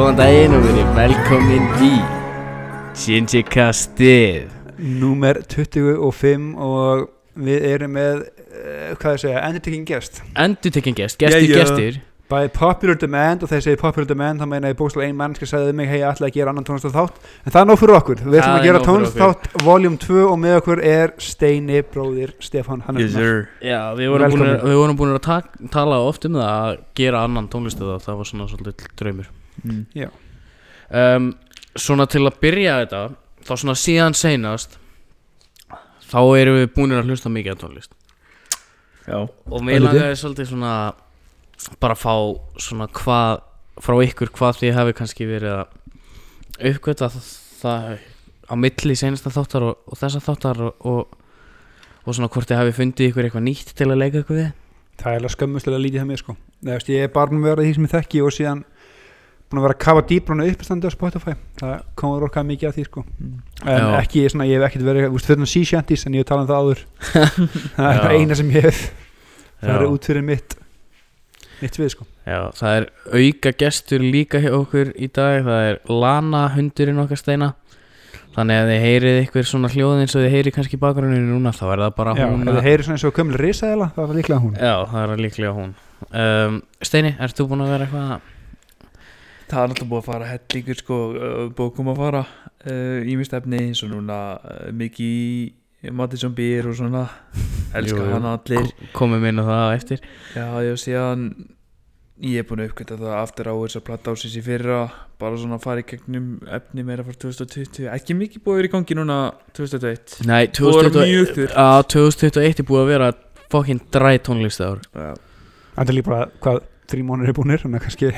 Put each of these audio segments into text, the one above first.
Góðan daginn og verið velkomin í Shinji-kastið. Númer 25 og við erum með, uh, hvað ég segja, endurtekin gest. Endur tekinn gest, gestur, Yeah, yeah. gestur By popular demand og þegar ég segi popular demand þá meina ég bókslega ein mannski sagði mig hei, ég ætla að gera annan tónlist þátt. En það er nóg fyrir okkur, við ætlum að er gera tónlist þátt voljum 2 og með okkur er Steini bróðir Stefán hann Yes með. sir. Já, við vorum búin, við vorum búin að ta tala oft um það að gera annan tónlistu það, það var svona svolítið draumur mm. um, Svona til að byrja þetta, þá svona síðan seinast þá erum við búin að hlusta mikið á tónlist. Já. Og mér langaði svolítið svona bara að fá svona hvað frá ykkur hvað þið hafi kannski verið að uppgöta það, það á milli senasta þáttar og, og þessa þáttar og, og, og svona hvort þið hafi fundið ykkur eitthvað nýtt til að leika ykkur við? Það er alveg skömmuslega lítið það mér sko. Ég er bara búin að vera því sem ég þekki og síðan búin að vera að kafa dýbruna uppstandi á Spotify. Það komur okkar mikið að því sko. Mm. en Já. ekki svona, ég hef ekkert verið úst, fyrir sea shanties en ég hef talað um það áður. Það er Já. það eina sem ég hef. Það er Já. út fyrir mitt mitt við sko. Já, það er auka gestur líka hjá okkur í dag. Það er Lana hundurinn okkar steina. Þannig að þið heyrið ykkur svona hljóð eins og þið heyrið kannski í bakgruninu núna þá er það bara Já, hún ef þið heyri svona eins og gömul risaðila það var líklega hún. Já, það er líklega hún. Um, Steini, ert þú búin að vera eitthvað Það er náttúrulega búið að fara hellingur sko Búið að koma að fara uh, Ímist efni eins og núna uh, Mikið Mattisson Beer og svona. Elskar Jú, hann allir. Komum inn á það á eftir. Já, ég síðan Ég er búin að uppgöta það aftur á þess að platta ásins í fyrra Bara svona að fara í gegnum efni meira frá 2020 Ekki mikið búið að vera í gangi núna 2021 Nei, Búið að vera 2021 mjög þurrt. á 2021 er búið að vera fokkin dræ tónlist ár. Já, Það er líka bara hvað þrjí mónir er búinir þannig að kannski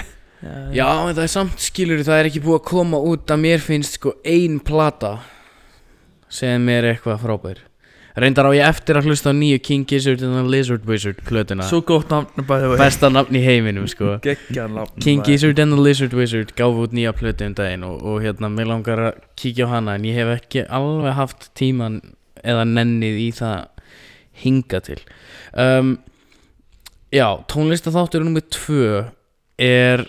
Já, en það er samt skilur það er ekki búið að koma út að mér finnst sko ein plata sem er eitthvað frábær. Reyndar á ég eftir að hlusta á nýju King Gizzard and the Lizard Wizard plötuna. Svo gott nafn bæði Besta nafn í heiminum sko. King. Gizzard and the Lizard Wizard gaf út nýja plötu um daginn og, og hérna, mér langar að kíkja á hana en ég hef ekki alveg haft tíman eða nennið í það hinga til. Um, Já, tónlistaþáttur nummið tvö er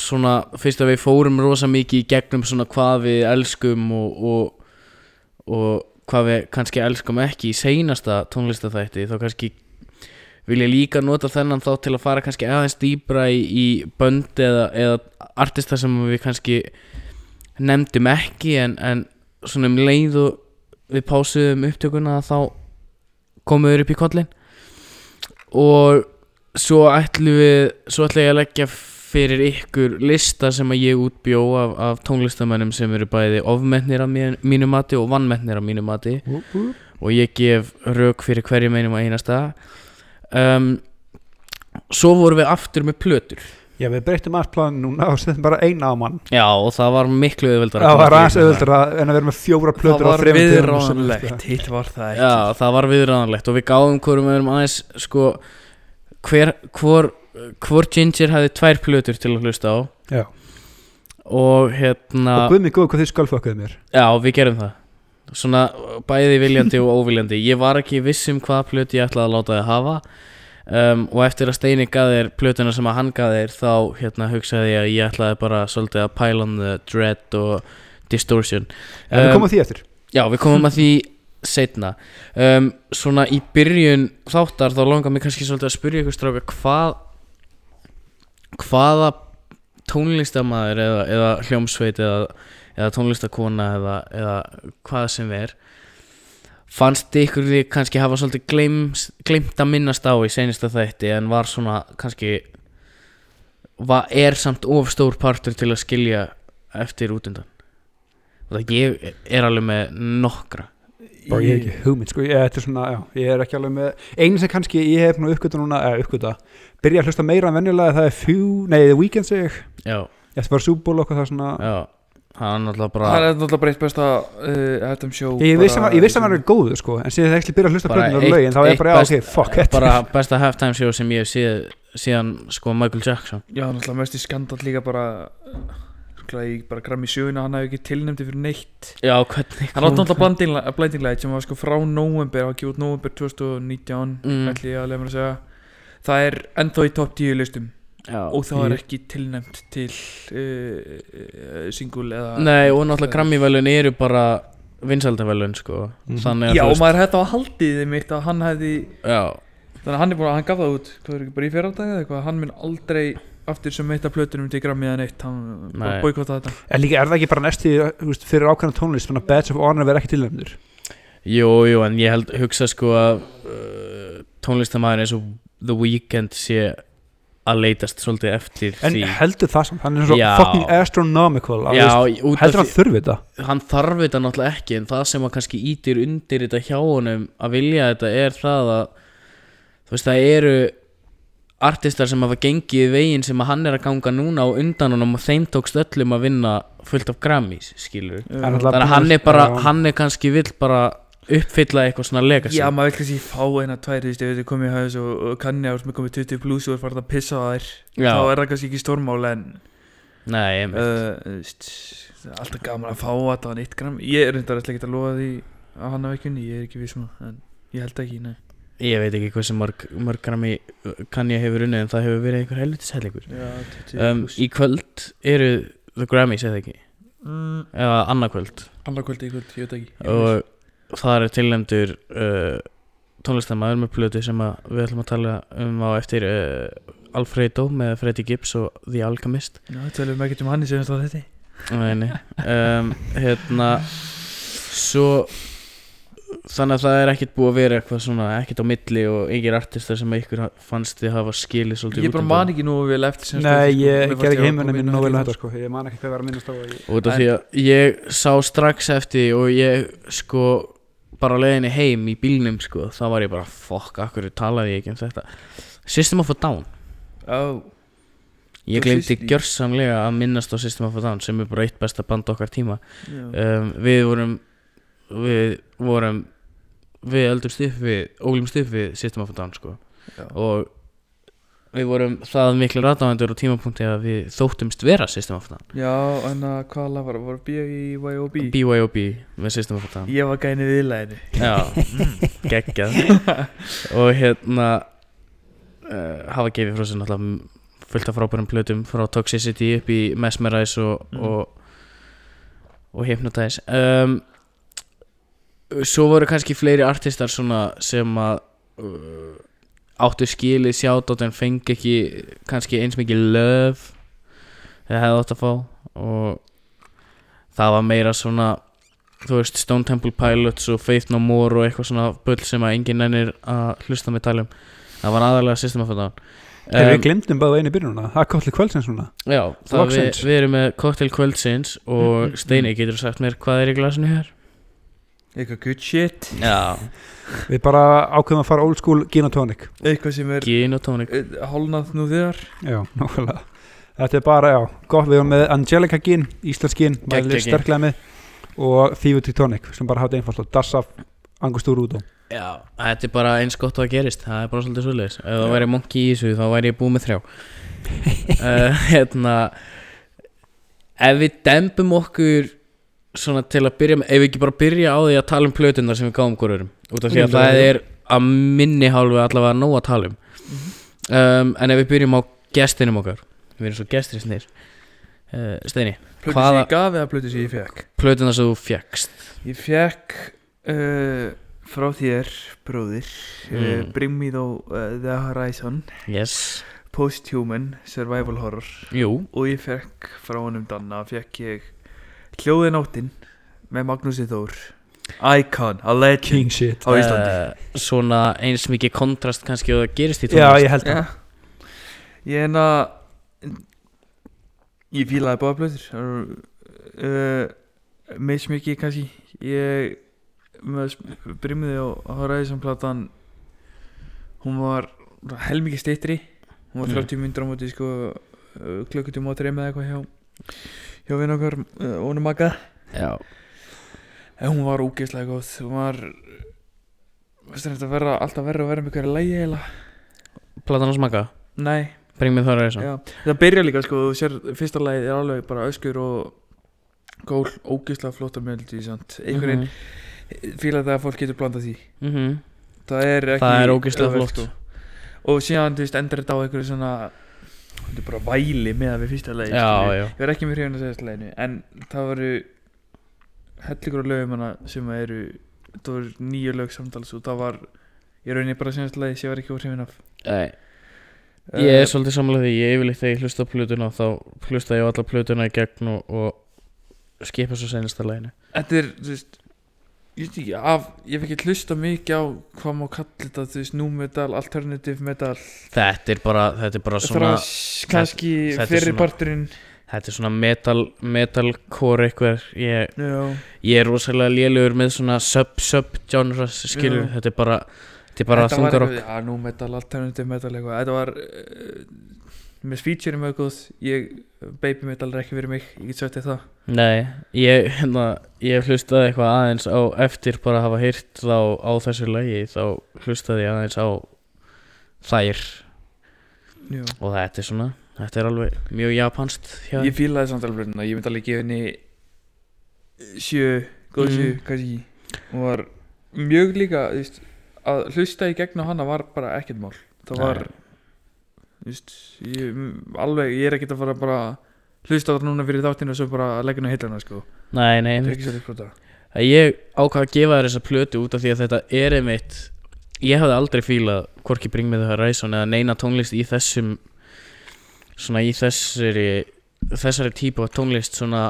svona, fyrst að við fórum rosa mikið í gegnum svona hvað við elskum og, og, og hvað við kannski elskum ekki í seinasta tónlistaþætti þá kannski vil ég líka nota þennan þá til að fara kannski aðeins dýbra í, í bönd eða, eða artista sem við kannski nefndum ekki en, en svona um leið og við pásuðum upptökuna þá komum við upp í kollin og svo ætlum við svo ætlum ég að leggja fyrir ykkur lista sem að ég útbjó af, af tónlistamennum sem eru bæði ofmennir af mín- mínu mati og vannmennir af mínu mati. Og ég gef rauk fyrir hverju meinum að einasta. Um, svo vorum við aftur með plötur. Já, við breytum allt plan núna og setjum bara eina á mann. Já og það var miklu auðveldar Það var aðeins auðvitað en að vera með fjóra Það plötur á var þremur tímum sem- viðránlegt Hitt var það ekki. Já það var viðræðanlegt og við gáðum erum aðeins sko hver, hvor, hvor Ginger hafði tvær plötur til að hlusta á. Já. og hérna Og guð mig góð hvað þið skölfokkuðu mér? Já, við gerum það. Svona bæði viljandi og óviljandi. Ég var ekki viss um hvaða plötu ég ætlaði að láta þið hafa. Um, Og eftir að Steini gaf þér plötuna sem að hann gaf þér Þá hérna hugsaði ég að ég ætlaði bara svolítið að pile on the dread og distortion. En við Um, komum að því eftir. Já, við komum að því setna um, Svona í byrjun þáttar Þá langar mig kannski svolítið að spyrja ykkur stráka Hvað Hvaða tónlistamæður eða, eða hljómsveit eða, eða tónlistakona eða, eða hvað sem er fannst ykkur því kannski hafa svolítið gleims, gleimt að minnast á í senista þætti en var svona kannski var, er samt of stór partur til að skilja eftir útundan? Ég er alveg með nokkra. Bara ég hef ekki hugmynd sko, ég, er svona, já, ég er ekki alveg með Einu sem kannski ég hef nú uppgöta núna, eða uppgöta Byrja að hlusta meira en venjulega það er Few, nei, The Weeknd seg ég. Já, Ég ætti bara Bowl og það svona. Já, hann er náttúrulega Það bara er náttúrulega bara eitt besta uh, FM show Ég vissi að ég vissi að hann er góður sko En síðan ég ætli byrja að hlusta eitt- og lögin Þá er bara, já, ok, fuck it bara besta halftime show sem ég hef séð síðan sko Michael Jackson. Já, náttúrulega mest í skandal líka bara í bara grammi sjöuna Hann hefði ekki tilnæmdi fyrir neitt. Já, hvernig Hann átti náttúrulega Blinding Light- sem var sko frá november Það var gefið út november 2019 Mm. ætli ég að mér að segja Það er ennþá í topp 10 listum. Já. og það var ekki tilnæmt til uh, uh, single eða Nei, og náttúrulega Grammy-velun eru bara vinsældavelun sko. Mhm. Þannig að Já, þú og veist- maður hætti á haldið þeim eitt að hann hefði Já, Þannig að hann er búin að hann gaf það út Hvað er ekki bara í fyrraldag eða eitthvað? Hann mun aldrei aftur sem eitt af plötunum til Grammy eða neitt. Hann Nei. boikotta þetta. En líka er það ekki bara næsti þú veist, fyrir ákveðna tónlist þannig að Badge of Honor verði ekki tilnæmdur jú, jú, en ég held hugsa sko að uh, tónlistamæður eins og The Weeknd sé að leitast svolítið eftir En því. heldur það samt, hann er svo Já. fucking astronomical Já, heldur hann því þurfi þetta? Hann þarf þetta náttúrulega ekki en það sem að kannski ítir undir þetta hjá honum að vilja þetta er það að þú veist það eru artistar sem hafa gengið veginn sem að hann er að ganga núna og undan honum og þeim tókst öllum að vinna fullt af Grammys skilur þannig að hann er bara, hann er kannski vill bara uppfylla eitthvað svona legacy. Já, maður vil kannski fá eina tvær Þú veist, ef þið komið í haus og, og kanni á sem er komið 20 pluss og er farið að pissa á þær Já. Þá er það kannski ekki stórmál en Nei, ég uh, þú veist, Alltaf gaman að fá þetta á neitt gram. Ég er reyndar alltaf ekki að lofa því að hann hafa ekki unni Ég er ekki vissum En ég held ekki, nei. Ég veit ekki hversu mörg, mörg Grammy kann ég hefur unnið en það hefur verið einhver Já, 20 um, Í kvöld eru The Grammys eða ekki? Mm, eða annað kvöld. Annar kvöldi í kvöld, ég veit ekki Ég og það er tilnæmdur uh, tónlistamæður með plötu sem að við ætlum að tala um á eftir uh, Alfredo með Freddie Gibbs og The Alchemist. Já, tölum við ekkert um hann í segjast á þetta Nei, nei. um, hérna svo þannig að það er ekkert búið að vera eitthvað svona ekkert á milli og yngir artistar sem ykkur fannst þið hafa skilið svolítið Ég bara man ekki nú vel eftir sem Nei, sko. ég ger ekki heimunum minn nóg vel með þetta, þetta sko. Ég man ekki hvað var að minnast á út af því að ég sá strax eftir og ég sko bara á leiðinni heim í bílnum sko þá var ég bara fokk, akkur talaði ég ekki um þetta? System of a Down. Ó, Ég Þú glemdi síst í- gjörsamlega að minnast á System of a Down sem er bara eitt besta band okkar tíma. Um, Við vorum við vorum við eldumst upp við, ólumst upp við System of a Down sko. Já. og við vorum það miklu ratavendur á tímapunkti að við þóttumst vera System of a Down Já, en að hvað lag var, var B.I.Y.O.B BYOB með System of a Down Ég var gænið viðlæðinu Já, mm, geggjað. Og hérna uh, hafa gefið frá sér náttúrulega fullt af frábærum plötum frá Toxicity upp í Mesmerize og, Mm. og, og Hypnotize. Um, svo voru kannski fleiri artistar svona sem að uh, áttu skilið sjátt en fengi ekki kannski eins mikið löf eða hefði átt að fá. Og það var meira svona þú veist Stone Temple Pilots og Faith No More og eitthvað svona bull sem að enginn nennir að hlusta með talum. Það var aðalega System of a Down. Þegar við glemdum bara einu byrjununa Það er kostið kvöldsins núna. Já, það við, við erum með Cocktail Kvöldsins og Steini getur sagt mér hvað er í glasinu hér? Eitthvað good shit. Já, Við bara ákveðum að fara old school gin og tonic. Eitthvað sem er gin og tónik eh, hálnað nú þegar. Já, nákvæmlega. Þetta er bara, já, gott. Við erum með Angelica gin, Íslands gin Geggja Mælir gin. sterklega með Og Thievuti tonic Sem bara hafa einfalt og Dassa Angustúr út og Já, þetta er bara eins gott og að gerist. Það er bara svolítið svolítið ef það væri monki í þessu þá væri ég búið með þrjá. Uh, hérna ef við dembum okkur svona til að byrja með ef við ekki bara byrja á því að tala um plötunar sem við gáum hverjum út af því að það er að minni hálfu allavega nóg að tala um. Um, en ef við byrjum á gestinum okkar við erum svo gestir snir uh, Steini, Plötu Hvaða- sem ég gaf eða plötu sem ég fekk plötunar sem þú fjekst Ég fekk uh, frá þér, bróðir uh, Mm. Bring Me the, uh, the Horizon. Yes, Posthuman Survival Horror. Jú. Og ég fekk frá honum Danna fekk ég Hljóðinóttin með Magnúsi Þór. Icon, a legend King shit. á Íslandi. Uh, svona eins mikið kontrast kannski og það gerist í Já, tónlist. ég held það. Já. Ég en að Ég fílaði báða plötur uh, Meins mikið kannski. Ég með brimmiði og Horizon platan Hún var helmikið steytri Hún var Mm. 30 myndur á móti sko uh, klukkutum á dreim eða eitthvað hjá hjá vinn okkar Ónum Magga. Já, En hún var úgeðslega góð. Hún var þetta verða alltaf verra að vera með hverja lægi eða platan á smaka Nei. Bring me the horizon. Já, það byrja líka sko, þú sér fyrsta lagið er alveg bara öskur og gól, ógeðslega flottar melodi samt, einhvern veginn Mhm, fíla það að fólk getur blandað því. Mhm. það er ekki Það er ógeðslega flott. sko. og síðan, þú veist, endur þetta á einhverju svona þetta er bara væli með að við fyrsta lagi Já, já. Ég var ekki með hrifin að segja leginu en það voru hellingur á lögum hana sem eru það voru nýju lög samtals og það var ég raunin bara senast lagi sem ég var ekki hrifin af. Nei, Ég er svolítið samlega því, ég yfirleitt þegar ég hlusta plötuna þá hlusta ég á alla plötuna í gegn og, og skipa svo senasta læginu Þetta er, þú veist Ég veit ekki, af, ég hef ekki hlusta mikið á hvað má kalla þetta, þú veist, nu metal, alternative metal. Þetta er bara, þetta er bara svona er kannski þetta er fyrir svona- parturinn. Þetta er svona metal, metalcore eitthvað. Ég, Já, ég er rosalega lélugur með svona sub-sub-genres skilur, Já. þetta er bara þetta er bara Þetta var þungarokk Já, nu metal, alternative metal eitthvað. Þetta var uh, Með feature mjög góð Ég, baby metal er ekki fyrir mig Ég get þér það Nei, ég, hérna, ég hlustaði eitthvað aðeins á eftir bara að hafa heyrt þá á þessu lagi þá hlustaði ég aðeins á þær Já. og þetta er svona, þetta er alveg mjög japanst hjá Ég fílaði samt alveg blöðuna Ég myndi alveg gefa henni Sjö, góð sjö, Mm. kannski Hún var mjög líka veist, Að hlusta í gegn á hana var bara ekkert mál Það var Nei. Þú veist, ég, Alveg, ég er ekkert að fara bara Hlusta á þetta núna fyrir þáttinu Og svo bara leggja henni heilana sko. Nei, nei, Það að ég ákvað að gefa þér þessa plötu út af því að þetta er einmitt ég hafði aldrei fílað hvorki Bring Me The Horizon eða neina tónlist í þessum svona í þessari þessari típu af tónlist svona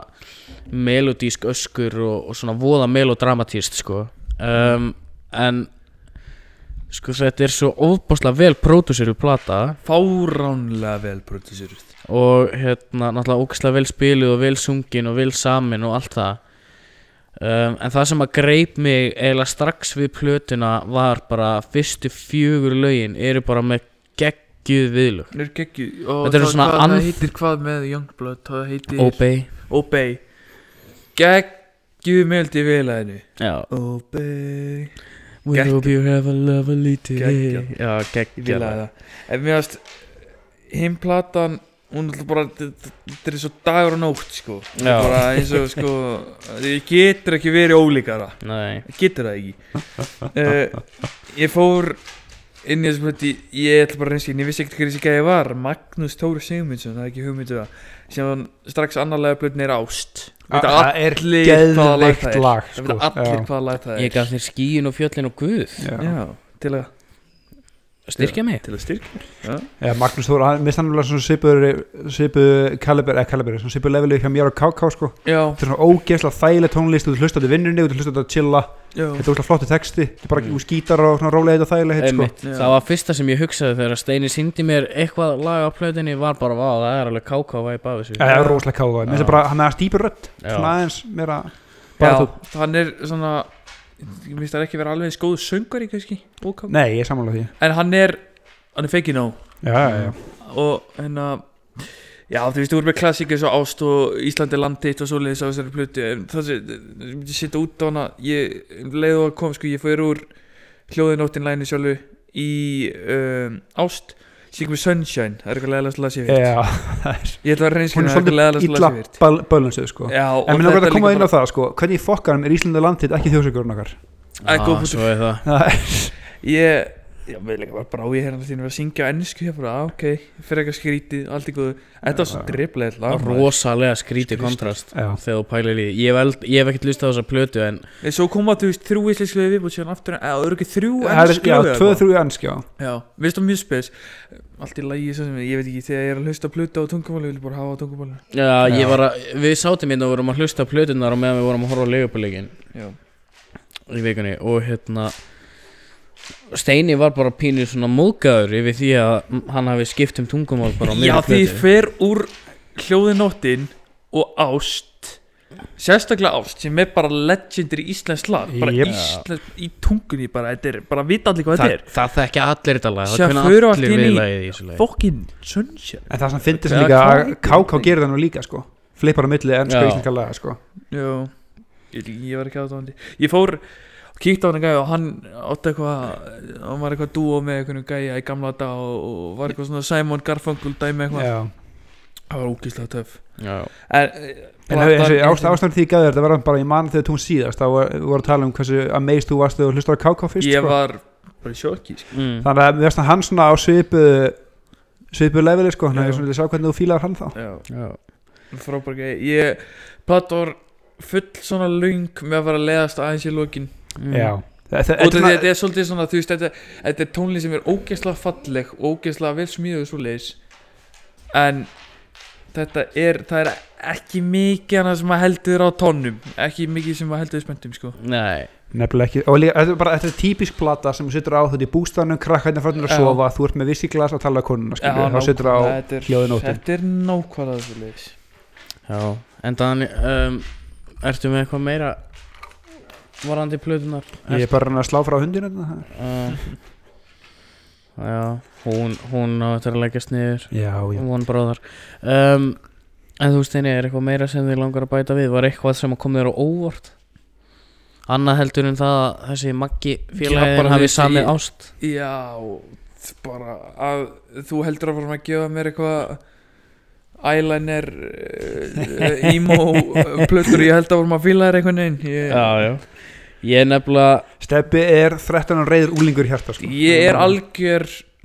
melodísk öskur og, og svona voða melodramatíst sko. Um, en sko þetta er svo óbáslega vel pródúsiru plata. Fáránlega vel produceruð og hérna náttúrulega ógæslega vel spiluð og vel sungin og vel samin og allt það. Um, en það sem að greip mig eiginlega strax við plötuna var bara fyrstu fjögur lögin eru bara með geggjuð viðlög. Þetta er geggju og eru það- anf- það heitir hvað með Youngblood Það heitir Obey. Obey. Geggju meldi vilaðinu já. Obey We hope you have a lovely day já, það. En mér varst Hinn platan Hún er bara Þetta er svo dagur og nótt sko. Já. er bara eins og sko Ég getur ekki verið ólíkara. Nei, Það getur það ekki. Uh, Ég fór inn í þessu plöti Ég ætla bara að reynska Ég vissi ekkert hver þessi gæði var Magnús Tóri Sigmundsson Það er ekki hugmyndu það sem hann strax annarlega plötin er ást Það er hvaða lag er sko. er ég gaf þér skíin og fjöllin og guð. Já, til að, styrkja mig til að styrkja Já, Já, Magnús Þóra, hann mist hann alveg svona svipuður svipuð kaliber, eða kaliber svona svipuð levelið hjá mér og KK sko já, þetta er svona ógeðslega þægileg tónlist þú hlusta á þetta í vinnunni, þú hlusta á þetta að chilla já. þetta er ógeðslega flottu texti, þetta er bara Mm. skítar og svona rólega þetta þægileg hitt sko. Já. það var fyrsta sem ég hugsaði þegar Steini síndi mér eitthvað lag á plötunni var bara, vá, það er alveg káká væp af þessu það er rosalega KK, hann er að stýpur rödd Já. svona aðeins meira bara þú, hann er svona Ég minnst það ekki vera alveg eins góðu söngari kannski ókám. nei, ég er sammála því. En hann er Hann er feikin á Já, já, já, Og hérna Já, þú veist, þú erum með klassík eins og Ást og Íslandi landið og svoleiðis á þessari plötu það sem, ég sitta út á hana Ég um leið og að kom, sko, ég fór úr Hljóðinóttin læni sjálfu Í um, Ást Með Sunshine, það er eitthvað leðalegast lag sem ég heyrt. já það er, Ég ætla að reynskina hún er það er eitthvað svolítið leðalegast lag illa sem ég heyrt. bal- bölunsið sko Já, en mér þetta að koma inn á það sko hvernig fokkarum er Íslandi landið ekki þjóðsökurinn okkar ah, er er- Ég, já, mér líka bara brá ég hérna þínu að syngja á ennsku hér bara, ok, fyrir eitthvað skrítið, allt góðu Þetta var svo Já. driflega lag rosalega skríti Skrítið. kontrast Já. þegar þú pælir í ég hef, eld, ég hef ekkert lust á þessa plötu en En svo koma þú veist þrjú íslensk lög viðbútt síðan aftur, eða eru ekki þrjú Það er- ennsku Já, tvö, þrjú ennsk, já Já, veist það mjög spes Allt í lagi, sem, ég veit ekki, þegar ég er að hlusta á plötu á tungumáli, vil ég bara hafa á tungumáli já, ég Já. var að, við sátum hérna og vorum að Steini var bara pínur svona móðgæður yfir því að hann hafi skipt um tungumál bara á já meira því ég fer úr hljóðinóttin og ást Sérstaklega ást, sem er bara legendary íslensk lag Bara Jep. íslensk í tungunni bara, þetta er, bara vita allir hvað þetta er. það þekkja allir þetta lag það kunna við allt allir inn í- viðlagið í þessu lagi. Fokkin sunshine. En það sem finnst sem Já, líka að KK gerir það nú líka sko. Flippar á milli ennska Já. og íslenska laga sko. Já, ég, ég var ekki aðdáðandi Ég fór, kíkti á hann gæja og hann átti eitthvað hann var eitthvað dúo með einhvern gæja í gamla dag og, og var eitthvað svona Simon Garfunkel dæmi eitthvað Já það var ógíslega töff Já. en, En ástæðan því gæður þetta var bara í mann þegar tún síðast þá vorum að tala um hversu amazed þú varst þegar þú hlustar á KK fyrst ég sko. var bara í sjokki sko. Mm. Þannig að hann svona á svipu svipuð leveli sko, þannig að ég sjá hvernig þú fílar hann þá Já, Já, frábær gæði Ég, platt var full svona löng með að fara að leiðast aðeins í lokin mm. Já, þetta er svolítið svona, þú veist, þetta, er tónlist sem er ógeðslega falleg og ógeðslega vel smíðuð svo leiðis En þetta er, það er ekki mikið hana sem að heldur á tónum Ekki mikið sem að heldur spenntum, sko. Nei, Nefnilega ekki, og líka, þetta er bara, þetta er típisk plata sem þú setur á þetta í bústafnum, krakkarnir frá að sofa, þú ert með vissiglas og tala að konuna, skilju, þá setur á nóttin. þetta er nákvæmlega svo leiðis já En Dani, um, ertu með eitthvað meira varandi plötunar? Ég er bara að reyna að slá frá hundinu þetta. uh, Já, hún, hún á þetta að leggjast niður Já, já. One Brother um, En þú veist einni, er eitthvað meira sem þið langar að bæta við? Var eitthvað sem kom þér á óvart? Annað heldur en það að þessi Maggi félagin hafi samið ást Já, bara að þú heldur að fara að gefa mér eitthvað eyeliner uh, emo uh, plötur ég held að vorum að fíla þér einhvern veginn. Ég, já Ég er nefnilega Steppi er 13 ára reyður úlingur í hjarta, sko. ég er algjör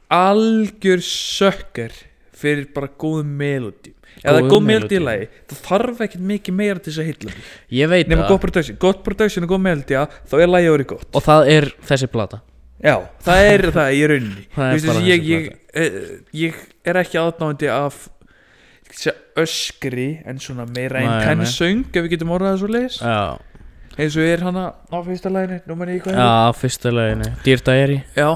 algjör sökkar fyrir bara góðum melodi eða Góð góð melodi í lagi. Það þarf ekkert mikið meira til þess að mig. Ég veit nema það. gott production, gott production og góð melodi þá er lagi orðið gott. Og það er þessi plata. Já, það er það í rauninni. Er ég, ég, ég er ekki aðnáðandi af sé, öskri en svona meira Nei, intense nei. söng ef við getum orðað það svo leis Já, eins og er hana á fyrsta hvað já fyrsta leginu Dýrta er í Já.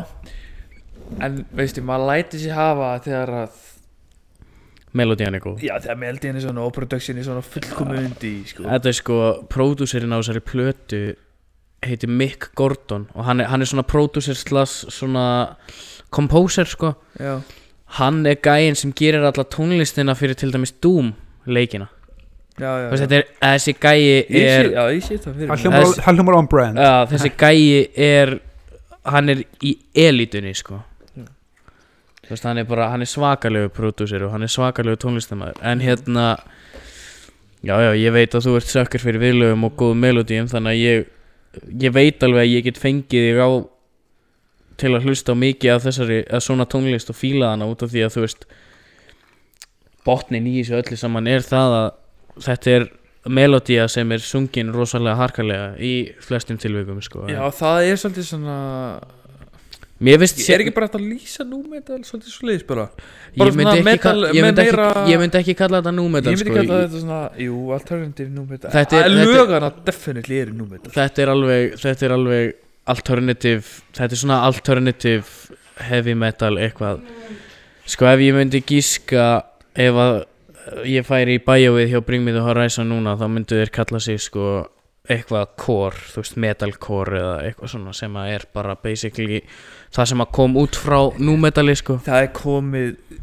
En veistu, maður læti sér hafa þegar að Melodían er góð. Já, þegar meldi henni svona og production er svona fullkomu undi sko. Þetta er sko, pródúserinn á þessari plötu heitir Mick Gordon og hann er, hann er svona pródúser slags svona composer sko. Já, hann er gæinn sem gerir alla tónlistina fyrir til dæmis Doom leikina. Er, þessi gæi er Hann hljómar, on brand. já, þessi gæi er hann er í elitunni sko. Þú veist, hann er bara hann er svakalegu pródúser og hann er svakalegu tónlistamæður en hérna já, já, ég veit að þú ert sökkur fyrir viðlögum og góðum melodíum þannig að ég ég veit alveg að ég get fengið þig á til að hlusta mikið af þessari, að svona tónlist og fíla hana út af því að þú veist botnin í þessu öllu saman er það að þetta er melodía sem er sungin rosalega harkalega í flestum tilvikum sko. Já, það er svolítið svona mér finnst Ég er ekki bara að lýsa númetal svolítið svo leiðis bara ég bara myndi, ekki, metal kalla, ég, myndi ekki, meira- ég myndi ekki kalla þetta númetal Ég myndi sko. kalla þetta svona, jú, alternative númetal Þetta er- þetta er- þetta er alveg þetta er alveg alternative þetta er svona alternative heavy metal eitthvað. Sko ef ég myndi gíska ef að ég færi í bæjóið hjá Bring Me The Horizon núna þá myndu þeir kalla sig sko eitthvað core, þú veist metalcore eða eitthvað svona sem að er bara basically það sem að kom út frá númetali sko. Það er komið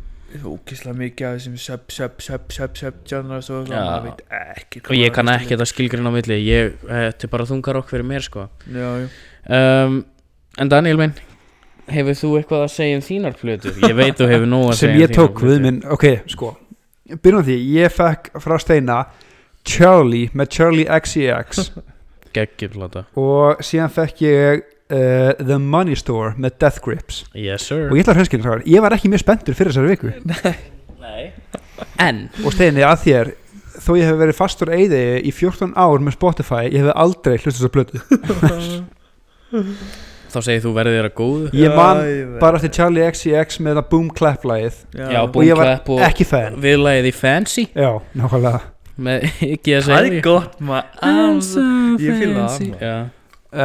ógislega mikið af þessum sub, sub, sub, sub, sub genres og svona, maður veit ekki og ég kann ekki þetta skilgrinn á milli ég, þetta er bara þungar okk fyrir mér sko. Já, já um, en Daniel minn hefur þú eitthvað að segja um þínar plötur? Ég veit þú hefur nóg að sem segja ég tók við minn, ok, sko. Byrjum á því, ég fekk frá Steina Charlie með Charlie XCX geggjurplata og síðan fekk ég uh, The Money Store með Death Grips. Yes sir. Og ég ætla að hreinskilja það, ég var ekki mjög spenntur fyrir þessari viku. Nei. en. Og Steini að þér þó ég hef verið fastur eyði í 14 ár með Spotify, ég hef aldrei hlustast þessa blötu þá segir þú verðið þér að góðu ég man ég veit. bara eftir Charlie XCX með það Boom Clap lagið Já, Já, og ég var Boom Clap og ekki fan viðlagið í Fancy já, nákvæmlega með ekki að Það segja er gott maður Ég fíla það, maður. Já,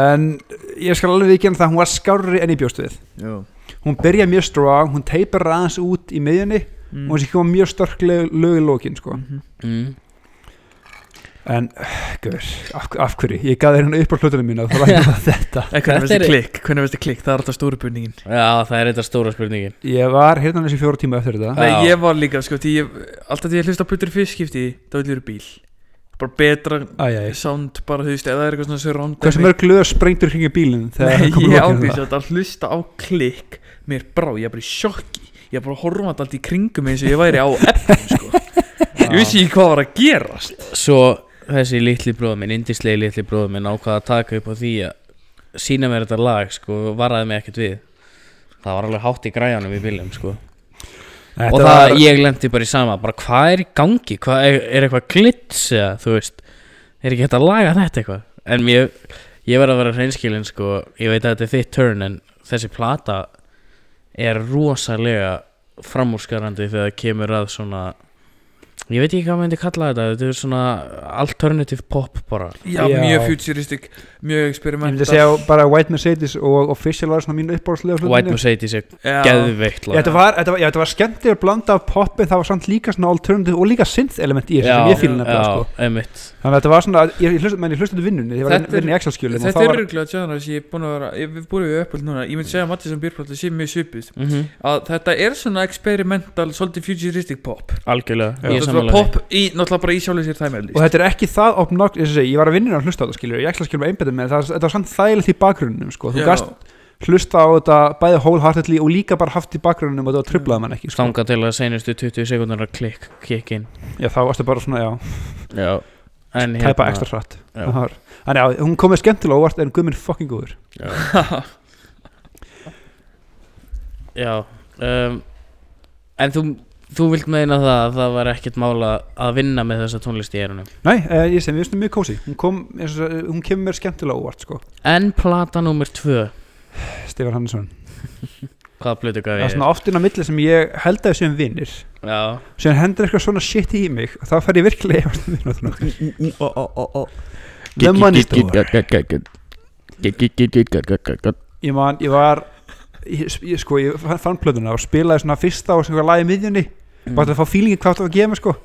en ég skal alveg vikina það hún var skárri enn í bjóst við Já hún byrja mjög strong, hún teipar aðeins út í miðjunni Mm. og hún sé koma mjög störk lög lög í lókin sko. Mhm. mm. En, guður, af, af hverju? Ég gaf þér hérna upp á hlutunum mína það var ekki bara þetta. En hvernig Þetta veistu er- klikk? Hvernig veistu klikk? Það er alltaf stóru burningin Já, það er þetta stóra spurningin. Ég var hérna þessi fjóra tíma eftir þetta. Nei, ég var líka, sko, því ég Alltaf því ég hlusta á plötur í fyrst skipti þá vil ég eru bíl. Bara betra Æjæj. sound, bara þú veist, eða það er eitthvað svona surround hversu mörg lög sprengtur hringi bílinn þegar Nei, það kom ég lokinn ábyrðis það? að hlusta á klikk. Mér brá, ég er bara í sjokki. Ég er bara horfandi allt í kringum eins og ég væri á efnum, sko. Ég vissi ekki hvað var að gerast. Svo þessi litli bróður minn, indislegi litli bróður minn ákvað að taka upp á því að sína mér þetta lag sko, varaði mig ekkert við. Það var alveg hátt í græjanum í bílum sko. Þetta og það, var- ég lendi bara í sama bara hvað er í gangi, hvað er, er eitthvað glits eða þú veist? Er ekki hægt að laga þetta eitthvað? En ég, ég verð að vera hreinskilin sko ég veit að þetta er þitt turn en þessi plata er rosalega framúrskarandi þegar það kemur að svona ég veit ekki hvað maður myndi kalla þetta þetta er svona alternative pop bara. Já, Já. mjög futuristic, mjög Ég myndi experimental. segja bara White Mercedes og Official var svona mínu uppbóðslega White Mercedes er Já. geðveikt Já, lag þetta var, þetta var, já, þetta var skemmtilega blanda af poppi það var samt líka svona alternative og líka synth element í þessu sem ég fíla nefnilega sko. já, einmitt. Þannig að þetta var svona, ég, ég hlust, menn ég hlusti þetta vinnunni ég var Þetta er- vinni í Excel-skjölum og Þetta það er var, örgulega tjáðan sem ég er búin að vera ég, Við búum við uppöld núna. Ég myndi segja að Matti sem byrplata sé mjög svipið mm að Þetta er svona experimental Svolítið futuristic pop. Algjörlega, Já. ég samanlega pop í, náttúrulega bara í sjálfur sér tæmæli og þetta er ekki það obnox, ég, ég var að vinna að hlusta á þetta skilur, ég Excel-skjölum einbættum með það, þetta var samt þægilegt í bakgrunnum sko. þú gast hlusta á þetta bæði wholeheartedly og líka bara haft í bakgrunnum og þetta trublaði mann ekki sko. stanga til að senustu 20 sekundar að klikk, kikk inn. Já, þá varstu bara svona, já, já, en tæpa ekstra hratt. Já, Það var- þannig að hún komið skemmtilega óvart en guðminn fucking góður. Já, já um, en þú þú vilt meina það að það var ekkert mála að vinna með þessa tónlist í erunum Nei, eh, ég sem, ég veist mjög kósi hún, kom, eins og, hún kemur mér skemmtilega óvart sko. en plata nummer 2 Stefán Hannesson hvaða blötu gaf það er ég svona oft inn á milli sem ég held að við séum vinnir já, sem hendur eitthvað svona shit í mig og þá fær ég virkilega efast um vinnáttun okkar The Money Store ég man, ég var ég, ég, sko, ég fann- plötuna og spilaði svona fyrsta og svona lagi miðjunni bara til að fá fílingin hvað það var að gefa mig sko.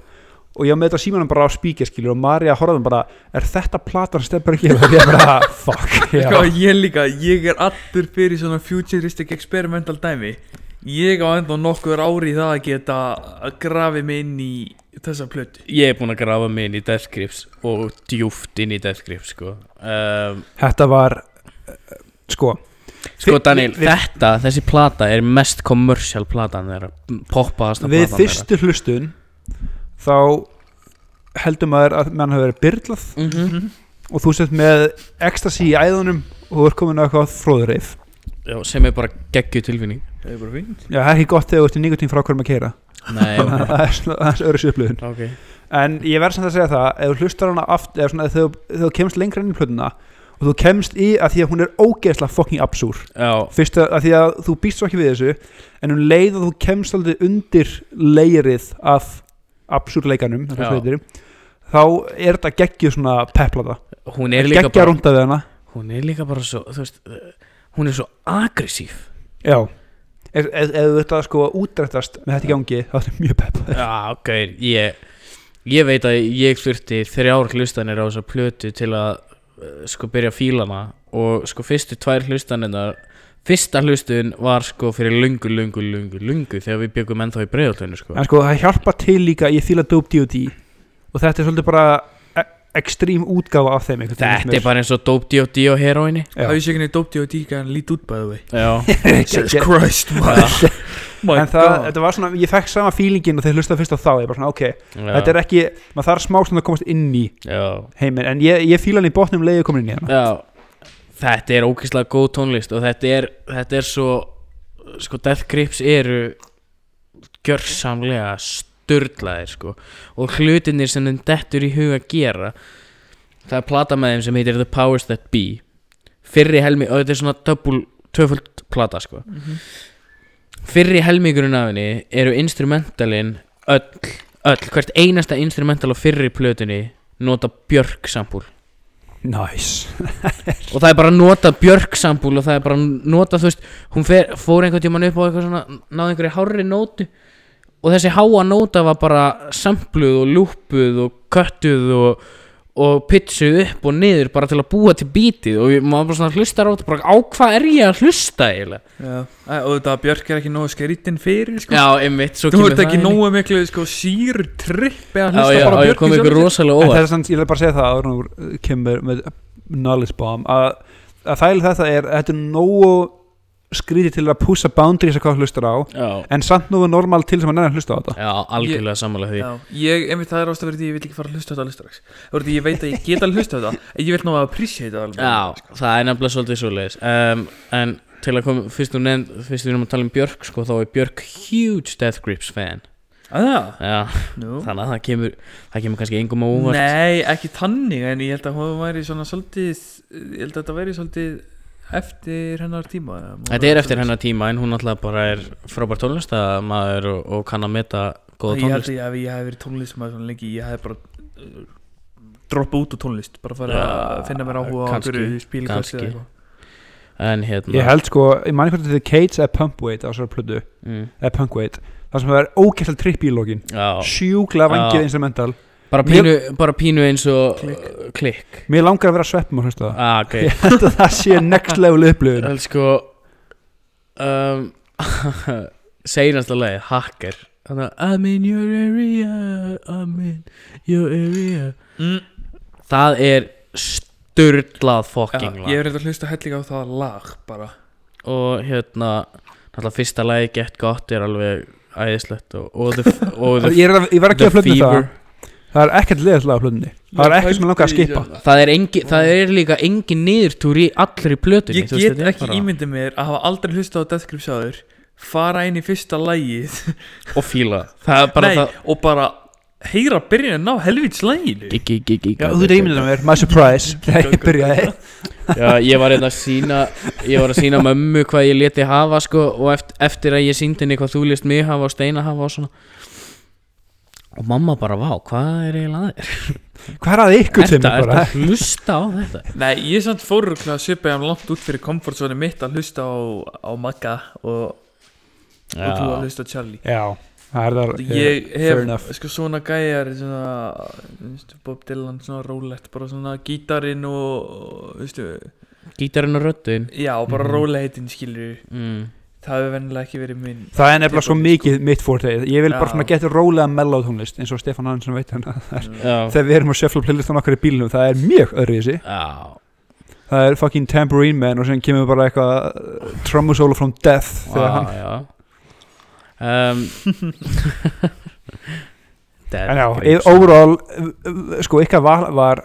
Og ég var með þetta símanum bara á spíkja skilur og Marja horfðum bara, er þetta platan gefa og ég bara, fuck. Sko, ég líka, ég er allur fyrir svona futuristic experimental dæmi. Ég á enda nokkur ári í það að geta að grafi mig inn í þessa plötu. Ég er búinn að grafa mig inn í Death Grips og djúft inn í Death Grips sko. Um, þetta var eh, sko Sko Við- Daniel, við- þetta, þessi plata er mest commercial platan þeirra Poppaðasta við platan fyrstu hlustun þá heldur maður að mann hafi verið byrlað þeirra mm og þú sett með ecstasy í æðunum og þú ert komin að eitthvað fróðureif Já, sem er bara geggju tilfinning. Það er bara fínt. Já, það er ekki gott þegar þú ert í nikotín frá hverjum að keira Nei, ok, það er svona öðru sjöflöðun ok. En ég verð samt að segja það ef þú hlustar hana aftur eða svona þegar þú- þegar þú kemst lengra inn í plötuna og þú kemst í að því að hún er ógeðslega fucking absúr. Fyrst að, að því að þú býst svo ekki við þessu en um leið að þú kemst aldrei undir leirið af absúrleikanum þá er þetta geggju svona líka geggja rúnda við hana. Hún er líka bara svo, veist Hún er svo aggressív. Já. Ef, þú ert að sko útrættast með þetta gangi þá er þetta mjög pepp Já, ok, ég Ég veit að ég þurfti þrjár hlustanir á þessa plötu til að sko byrja að fíla hana og sko fyrstu tvær hlustanirnar fyrsta hlustun var sko fyrir lungu, lungu, lungu, lungu þegar við byggum ennþá í breiðaltönu sko en sko það hjálpa til líka ég fíla Dope D.O.D. og þetta er svolítið bara ekstrím útgáfa af þeim Þetta er bara eins og Dope D.O.D. og heroinni. Það er sér ekki dópti og díka en lít út by the way. Já, Jesus Christ en það, þetta var svona, ég fekk sama fílingin og þeir hlusta fyrst á þá, ég bara svona, ok. Já, þetta er ekki, maður þarf smá svona að komast inn í já, heiminn, en ég, ég fíla hann í botnum leiði komin inn í hana. Já. Þetta er ógeðslega góð tónlist og þetta er, þetta er svo sko Death Grips eru gjörsamlega störlaðir sko. Og hlutinir sem þeim dettur í huga gera það er plata með þeim sem heitir The Powers That Be. Fyrri helmi, og þetta er svona double, tvöföld plata sko. Mhm. fyrri helmingurinn af henni eru instrumentalin öll, öll, hvert einasta instrumental á fyrri plötunni nota Björk sambúl nice. og það er bara að nota Björk sambúl og það er bara að nota þú veist hún fer, fór einhvern tímann upp á eitthvað svona náði einhverju hárri nótu og þessi háa nóta var bara sampluð og lúpuð og köttuð og, og pitchuð upp og niður bara til að búa til bítið og ég- maður bara svona hlustar á þetta bara á hvað er ég að hlusta eiginlega Já. Og þetta Björk er ekki nógu skrittin fyrir sko. já, einmitt, svo Þú kemur ert ekki það inn í. nógu miklu sko, sír trippi að já, hlusta já, bara á já, ég Björk kom í ykkur sjálfu sér. rosalega en það óvart er sann, ég vil bara segja það áður en þú kemur með knowledge bomb að, að þægileg þetta er þetta er nógu skrítið til að púsa boundaries að hvað hlustar á já, en samt nógu normal til sem að að hlusta á þetta. Já, algjörlega sammála því. Já, ég, einmitt það er ástæður því ég vil ekki fara að hlusta á þetta alveg strax. Það voru því ég veit að ég get alveg hlusta á þetta En ég vil ná að appreciate það alveg. Já, það er nefnilega svolítið svoleiðis. Um, En til að koma fyrst og nefnd, fyrst við erum að tala um Björk sko, þá er Björk huge Death Grips fan. Að það, Já, nú. þannig að það kemur það kemur kannski engum á óvart. Nei, ekki tannig en ég held að hún væri svona svolítið ég held að þetta væri svolítið eftir hennar tíma Þetta er eftir hennar tíma en hún alltaf bara er frábær tónlistamæður og, og kann að meta góða Ég held tónlist. að ég, hef- ég hef verið tónlistmaður svona lengi ég hef bara uh, droppa út úr tónlist bara fara Já, að finna mér áhuga á spílkassi kannski. eða eitthvað. En hérna Ég held sko, ég manni hvort þetta er Cates eða Pumpweight á þessari plötu, mm, eða Punkweight það sem það er ógæslega tripp í lókin Já, sjúklega vangið instrumental bara pínu, bara pínu eins og Klikk. uh, klikk. Mér langar að vera sveppum að hlusta það? Ah, ok. Ég held að það sé next level upplifun. En sko um, Seinasta lagi, Hacker. Þannig að I'm in your area I'm in your area. Mm. Það er sturlað Já, fokking ég lag hef reynd að hlusta hellinga á það lag bara. Og hérna Náttúrulega fyrsta lagi Get Got er alveg æðislegt Og, og the, og the, Ég er að- ég verð að plötunni það Það er ekkert leðislega á plötunni. Það er ekkert sem mig langar að skipa. Það er, engi, það er líka engin niðurtúr í allri plötunni Ég get ekki bara- ímyndið mér að hafa aldrei hlusta á Death Grips áður fara inn í fyrsta lagið Og fíla. Það er bara Nei, það og bara heyra byrjunin á helvits laginu. Gigi, gigi, Já, þú veit ímyndið mér, my surprise. Þegar ég byrjaði. Já, ég var einnig að sína Ég var að sína mömmu hvað ég leti hafa sko, Og eftir, eftir að ég síndi henni hvað þú lést mig hafa Og Steina hafa og svona Og mamma bara, vá, hvað er eiginlega að þér? Hvað er að ykkur sem Þetta, er bara að hlusta á þetta? Nei, ég samt fór að svipa ég langt út fyrir komfortzónu mitt að hlusta á, á Magga og, og þú að hlusta á Charlie Já, það er það Ég fair hef, sko svona gæjar svona, Bob Dylan svona rólegt, bara svona gítarinn og, veistu, Gítarinn og röddin já, bara Mhm. mm. róleitin skilur mm. Það hefur vennilega ekki verið minn Það er nefnilega svo mikið mitt fórtegið Ég vil bara Já. svona geta rólega mellow tónlist eins og Stefán Hansson veit hann Já, Þegar við erum að shuffle playlistan okkar í bílnum Það er mjög öðruvísi já, Það er fucking Tambourine Man og sem kemur bara eitthvað uh, Trommusólo from Death já. Um, En já, overall uh, uh, Sko, ykkar val var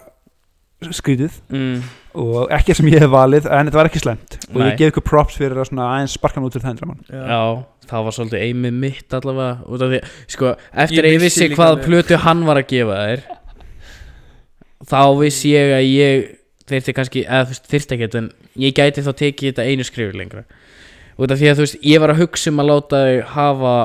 skrítið. Mm, og ekki sem ég hef valið en þetta var ekki slemt og Nei. ég gef ykkur props fyrir að svona aðeins sparka hann út til þendra mann. Já, það var svolítið eimið mitt allavega út af því, sko, eftir Ég að ég vissi hvað plötu hann var að gefa þér þá vissi ég að ég þyrfti kannski, eða þyrfti ekkert en ég gæti þá tekið þetta einu skrifur lengra. Út af því að þú veist, ég var að hugsa um að láta þau hafa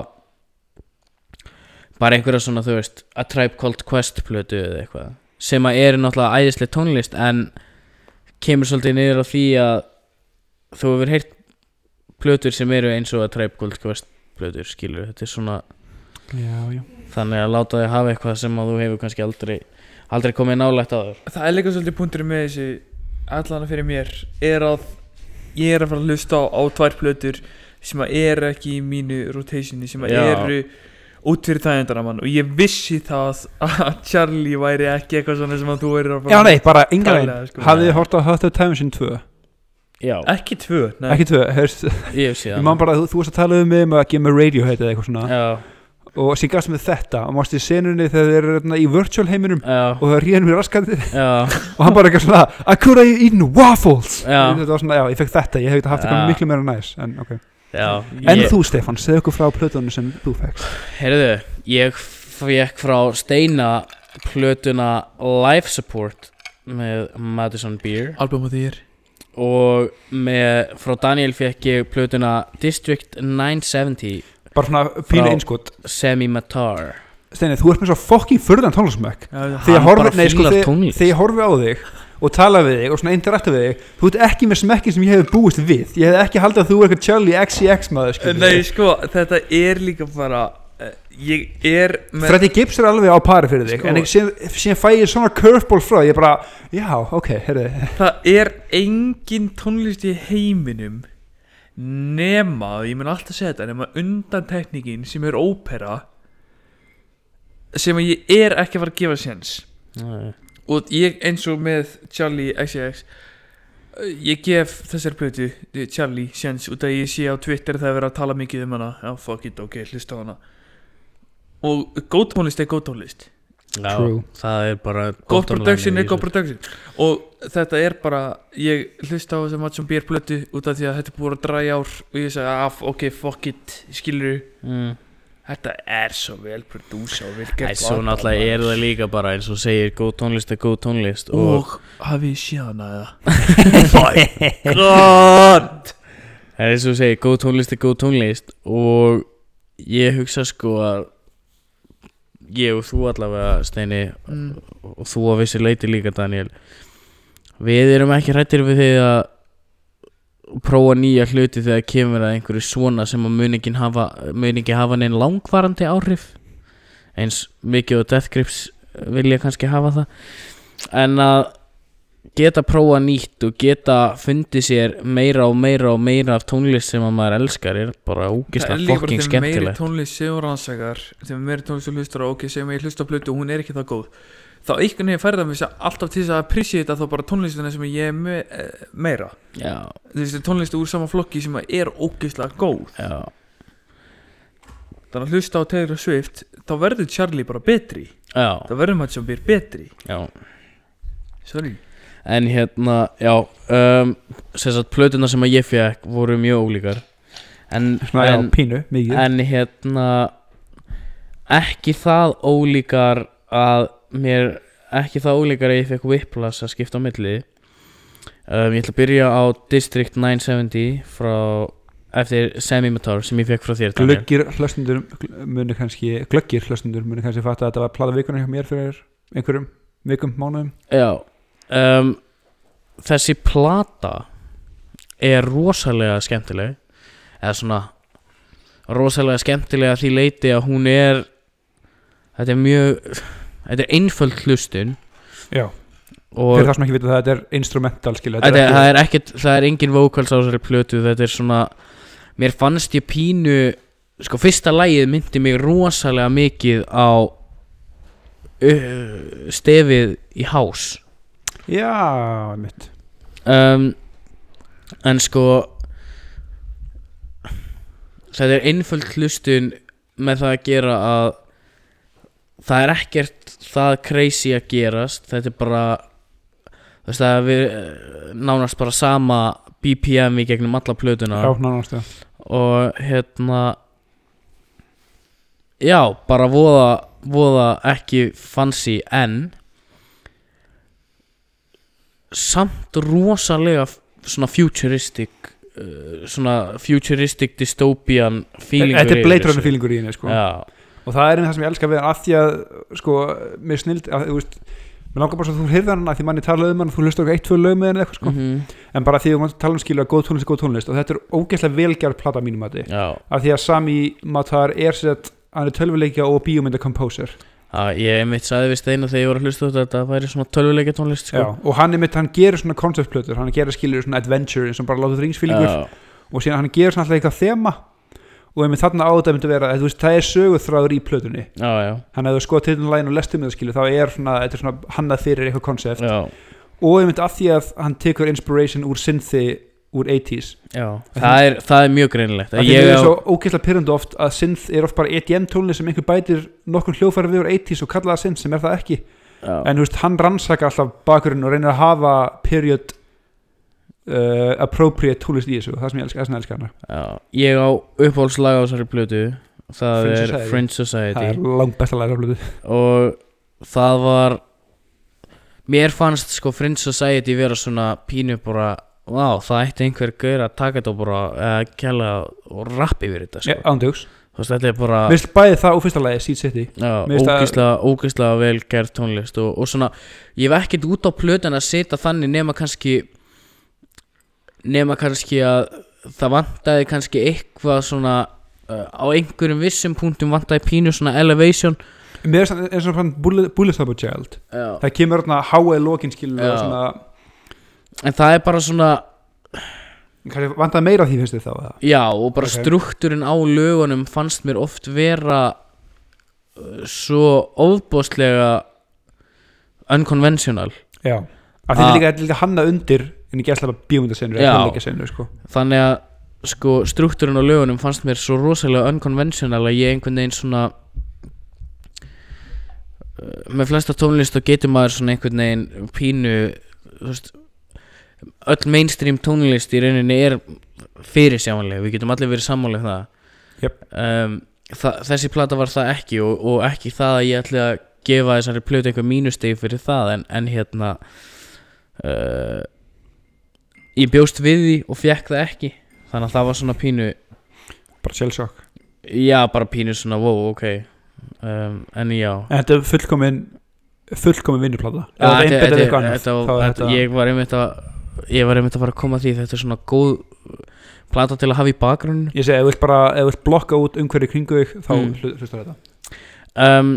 bara einhverja svona, þú veist A Tribe Called Quest plötu eða eitthvað sem að er náttúrulega æðislega tónlist en kemur svolítið niður á því að þú hefur heyrt plötur sem eru eins og A Tribe Called Quest plötur, skilur, þetta er svona Já, já. þannig að láta þig hafa eitthvað sem að þú hefur kannski aldrei aldrei komið nálægt á þér. Það er líka svolítið punkturinn með þessu allana fyrir mér er að ég er að fara að hlusta á, á tvær plötur sem að eru ekki í mínu rotationi sem að eru út fyrir þægindana mann og ég vissi það að Charlie væri ekki eitthvað svona sem að þú væri að fara Já, nei, bara enga veginn. Sko. Hafið þið hort á Hot of Time sin 2? Já, ekki tvö, nei. Ekki 2, heyrst ég hef Ég síðan man bara að þú, þú varst að tala um mig um að gefa mig Radiohead eða eitthvað svona. Já, og sér gafst með þetta. Og mást í senunni þegar þeir eru í virtual heiminum já, og það ríðan mér raskandi. Já. Og hann bara eitthvað svona I could have eaten waffles. Já. Þetta var svona, já, ég fekk þetta, ég hef haft eitthvað Já. en, ég, þú Stefán, segð okkur frá plötunum sem þú fekkst heyrðu, ég fekk frá Steina plötuna Life Support með Madison Beer. Album á þér og með, frá Daniel fekk ég plötuna District 970 bara svona pínu Frá- einskot Semi Matar. Steini, þú ert með svo fílar þegar, tónlist. þegar ég horfi á þig og tala við þig og svona interakta við þig þú ert ekki með smekkin sem ég hef búist við ég hef ekki haldið að þú er eitthvað Charlie XCX maður nei sko, þetta er líka bara eh, ég er með Freddy Gibbs er alveg á pari fyrir þig Sko. en síðan fæ ég svona curveball frá ég bara, já, ok, heyrðu það er engin tónlist í heiminum nema, ég mun alltaf segja þetta nema undan tekníkin sem er ópera sem ég er ekki að fara að gefa séns Nei. Og ég eins og með Charlie XCX eh, ég gef þessar plötu Charlie séns út að ég sé á Twitter það er verið að tala mikið um hana já fuck it ok, hlusta á hana og góð tónlist er góð tónlist Já, True. það er bara gott online production er þessu. production og þetta er bara ég hlusta á þess að Matsson Bér plötu út af því að þetta búið að dræja ár og ég segi af ok fuck it skilur mm. Þetta er svo vel prodúsa og vel Æ, svo náttúrulega er það líka bara eins og segir góð tónlist er góð tónlist og, og hafið hana eða? God! Það er eins og segir góð tónlist er góð tónlist og ég hugsa sko að ég og þú allavega Steini mm. og þú á vissi leiti líka Daniel við erum ekki hrættir við því að prófa nýja hluti þegar kemur að einhverju svona sem að mun ekki hafa, mun ekki hafa neinn langvarandi áhrif. Eins mikið og Death Grips vilja kannski hafa það. En að geta prófa nýtt og geta fundið sér meira og meira og meira af tónlist sem að maður elskar er bara það er líka bara fokking þegar meiri skemmtilegt. tónlist segur rannsakar þegar meiri tónlist hlustar á ok segjum að ég hlusta plötu og hún er ekki það góð þá einhvern veginn færða mig alltaf til þess að appreciata þá bara tónlistina sem ég er me eh, meira. Já, þú veist tónlistu úr sama flokki sem er ógeðslega góð. Já, þannig að hlusta á Taylor Swift þá verður Charlie bara betri. Já, þá verður maður sem býr betri. Já. Sorry. En hérna, já um, sem sagt, plötuna sem að ég fekk voru mjög ólíkar. En, Svona, já, en, pínu, mikið. en hérna ekki það ólíkar að mér ekki það ólíkar að ég fekk Whiplash að skipta á milli um, ég ætla að byrja á District 970 frá eftir Semi-Matar sem ég fekk frá þér Daniel. glöggir hlustundur muni kannski glöggir hlustundur muni kannski fatta að þetta var plata vikunar hjá mér fyrir einhverjum vikum, mánuðum Já um, Þessi plata er rosalega skemmtileg eða svona rosalega skemmtilega því leiti að hún er þetta er mjög þetta er einföld hlustun. Já, og fyrir það sem ekki vita það þetta er instrumental skilja þetta er, það er ekkert það er engin vocals á þessari plötu þetta er svona mér fannst ég pínu sko fyrsta lagið myndi mig rosalega mikið á uh, stefið í hás. Já, mitt um, en sko þetta er einföld hlustun með það að gera að það er ekkert það crazy að gerast þetta er bara þú veist er við nánast bara sama BPM í gegnum alla plötuna já, nánast já og hérna já, bara voða voða ekki fancy en samt rosalega svona futuristic uh, svona futuristic dystopian feelingur þetta er Blade. Runner feelingur í henni sko. já, og það er einn það sem ég elska við af því að sko, mér snild að, veist, mér langar bara svo að þú heyrðar hann að því manni talaði um hann þú hlustar okkur eitt, tvö lög með hann eitthvað sko. mhm, en bara því að þú tala um skilu að góð tónlist er góð tónlist og þetta er ógeðslega velgjart plata mínum að já, af því að Sami Matar er sett hann er tölvuleikja og bíómynda composer. Já ég mitt sagði við Steina þegar ég var að hlusta þetta að það væri svona tölvuleikja tónlist Já, sko. og hann er mitt, hann gerir svona conceptplötur hann gerir skilur svona adventure eins og bara láta þringsfílingur já, og síðan hann gerir svona alltaf eitthvað þema og einmitt þarna á þetta myndi vera að veist, það er söguþráður í plötunni. Hann hefur skoðað titlunlægin og lestum með það skilur þá er svona, þetta er svona hannað fyrir eitthvað koncept já, og einmitt af því að hann tekur inspiration úr synthi úr 80s já. Það, er, það er mjög greinilegt. að það er á, svo ógeðslega pyrrandu oft að synth er oft bara EDM tónli sem einhver bætir nokkur hljófæri við úr 80s og kalla það synth sem er það ekki. Já, en veist, hann rannsaka alltaf bakurinn og reynir að hafa period uh, appropriate tónlist í þessu það sem ég elska, það sem ég elska hana. Já, ég á uppáhaldslag á þessari plötu. Það Fringe er Society. Fringe það Society er langt besta læra blödu og það var mér fannst sko Fringe Society vera svona pínu bara Vá, það ætti einhver gaur að taka þetta og bara eða kjalla og rappi yfir þetta sko. ándjóks, Þú veist, þetta er bara mér finnst bæði það og fyrsta lagi Seed City. Já, mér finnst það- ógislega, ógislega vel gert tónlist og, og svona, ég hef ekkert út á plötun að setja þannig nema kannski nema kannski að það vantaði kannski eitthvað svona uh, á einhverjum vissum punktum vantaði pínu svona elevation mér finnst það eins og fann Stubber Child já. það kemur þarna háaði lokin skilur svona, en það er bara svona vantaði meira því finnst þið þá eða? Já, og bara Ok. struktúrin á lögunum fannst mér oft vera uh, svo ofbóðslega unconventional já, af því Ah. er þetta er líka hanna undir en ekki æsla bara bíómyndasenur eða tónleikasenur sko. þannig að sko struktúrin á lögunum fannst mér svo rosalega unconventional að ég einhvern veginn svona með flesta tónlist þá getur maður svona einhvern veginn pínu veist öll mainstream tónlist í rauninni er fyrirsjáanlega, við getum allir verið sammálega það Jöp. um, þa þessi plata var það ekki og, og ekki það að ég ætli að gefa þessari plötu einhver mínustegi fyrir það en, en hérna uh, ég bjóst við því og fekk það ekki. Þannig að það var svona pínu bara sjálfsokk já, bara pínu svona, wow, ok. Um, en já. En þetta er fullkomin fullkomin vinnuplata. Ég var einmitt að ég var einmitt að fara að koma því þetta er svona góð plata til að hafa í bakgrunn ég segi, ef þú vilt bara, ef þú vilt blokka út umhverju kringu þig þá Mm. mm. hlustar þetta. Um,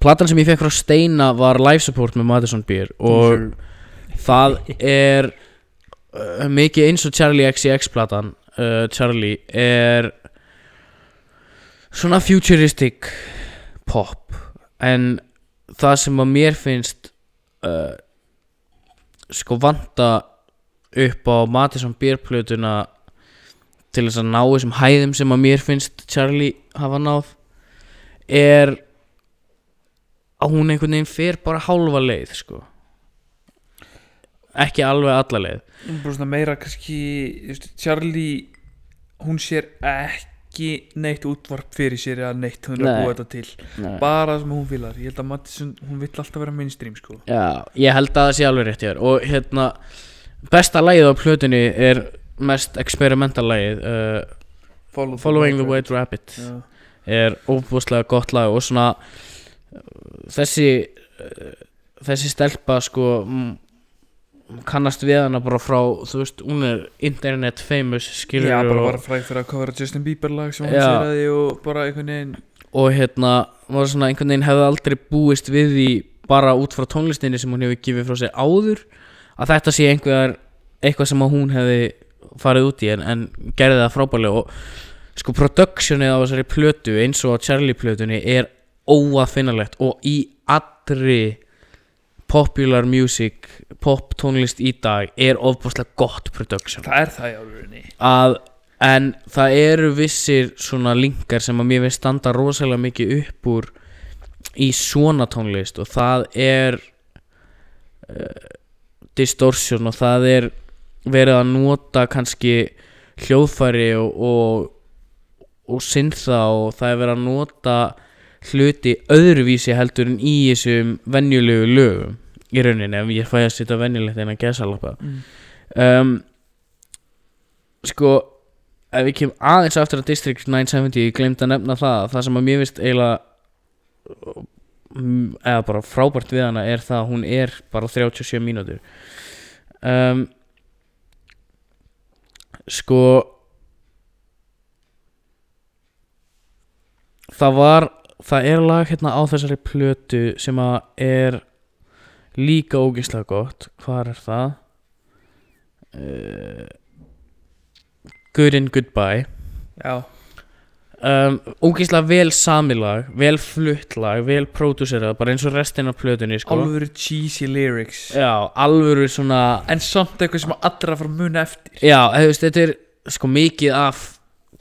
platan sem ég fekk frá Steina var Life Support með Madison Beer og það er uh, mikið eins og Charlie XCX platan uh, Charlie er svona futuristic pop. En það sem að mér finnst uh, sko vanta upp á Madison Beer plötuna til þess að ná þessum hæðum sem að mér finnst Charlie hafa náð er að hún einhvern veginn fer bara hálfa leið sko ekki alveg alla leið. Bara svona meira kannski Charlie hún sér ekki neitt útvarp fyrir sér eða neitt hún er að Nei. búa þetta til. Bara það sem hún vilar ég held að Mattisson, hún vill alltaf vera mainstream sko. Já, ég held að það sé alveg rétt hjá þér. Og hérna, besta lagið á plötunni er mest experimental lagið uh, Follow Following the White Rabbit Já. er óbúslega gott lag og svona þessi uh, þessi stelpa sko kannast við hana bara frá þú veist, hún er internet famous skilur Já, bara var fræg fyrir að covera Justin Bieber lag sem hún Já. sér að því og bara einhvern veginn og hérna var svona einhvern veginn hefði aldrei búist við því bara út frá tónlistinni sem hún hefur gefið frá sér áður að þetta sé einhver eitthvað sem að hún hefði farið út í en, en gerði það frábærlega og sko productionið á þessari plötu eins og Charlie plötunni er óafinnalegt og í allri popular music pop tónlist í dag er ofbúslega gott production. Það er það í álurinni að en það eru vissir svona linkar sem að mér finnst standa rosalega mikið upp úr í svona tónlist og það er uh, distortion og það er verið að nota kannski hljóðfæri og, og, og syntha og það er verið að nota hluti öðruvísi heldur en í þessum venjulegu lögum í rauninni ef ég fæ að setja venjulegt en að gesa lappa mm. um, sko ef við kemum aðeins aftur að District 970 ég glemt að nefna það það sem að mér finnst eiginlega mm, eða bara frábært við hana er það að hún er bara 37 mínútur um, sko það var það er lag hérna á þessari plötu sem að er líka ógeðslega gott. Hvað er það? Uh, Good and Goodbye. Já, um, ógeðslega vel samilag vel flutt lag, vel pródúserað bara eins og restin af plötunni sko. alvöru cheesy lyrics. Já, alvöru svona En samt eitthvað sem allra fara að muna eftir. Já, veist, þetta er sko mikið af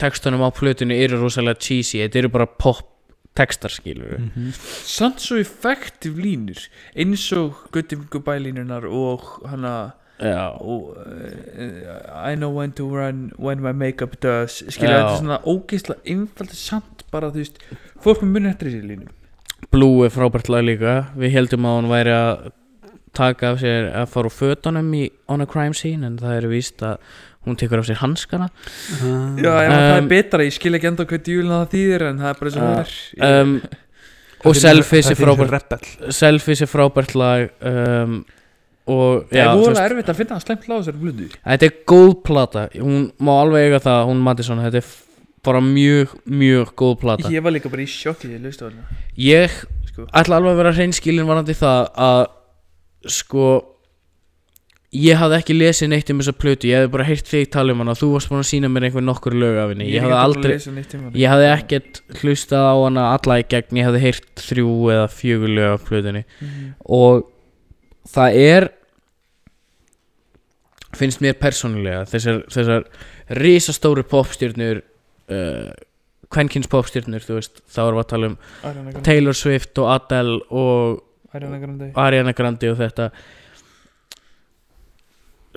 textunum á plötunni eru rosalega cheesy, þetta eru bara pop textar skilur mm -hmm. Samt svo effektiv línur eins og Good Goodbye línunar og hana já, og, uh, I know when to run when my makeup does skilja þetta svona ógeðslega einfaldi samt bara þú veist fólk með muni eftir þessi línum. Blue er frábært lag líka. Við heldum að hún væri að taka af sér að fara úr fötunum í On a Crime Scene en það er víst að hún tekur af sér hanskana. Já, ef um, það er Um, betra, ég skil ekki enda hvað djúlina það þýðir en það er bara sem það er. Um, og Selfish er frábært Selfish er frábært lag um, og Það já, er þú voðalega veist, erfitt að finna slæmt lag á þessari blutu þetta er góð plata. Hún má alveg eiga það, hún Madison þetta er bara mjög, mjög góð plata. Ég var líka bara í sjokki þegar ég lausti á hana ég sko. ætla alveg að vera hreinskilin varandi það að sko ég hafði ekki lesið neitt um þessa plötu ég hefði bara heyrt þig tala um hana þú varst búin að sína mér einhver nokkur lög af henni. Ég, er hafði aldrei, um ég hafði ekkert hlustað á hana alla í gegn, ég hafði heyrt þrjú eða fjögur lög af plötunni. Mhm. og það er finnst mér persónulega þessar, þessar risastóru popstjörnur uh, kvenkins popstjörnur þú veist, þá erum við að tala um Taylor Swift og Adele og Ariana Grande. Ariana Grande og þetta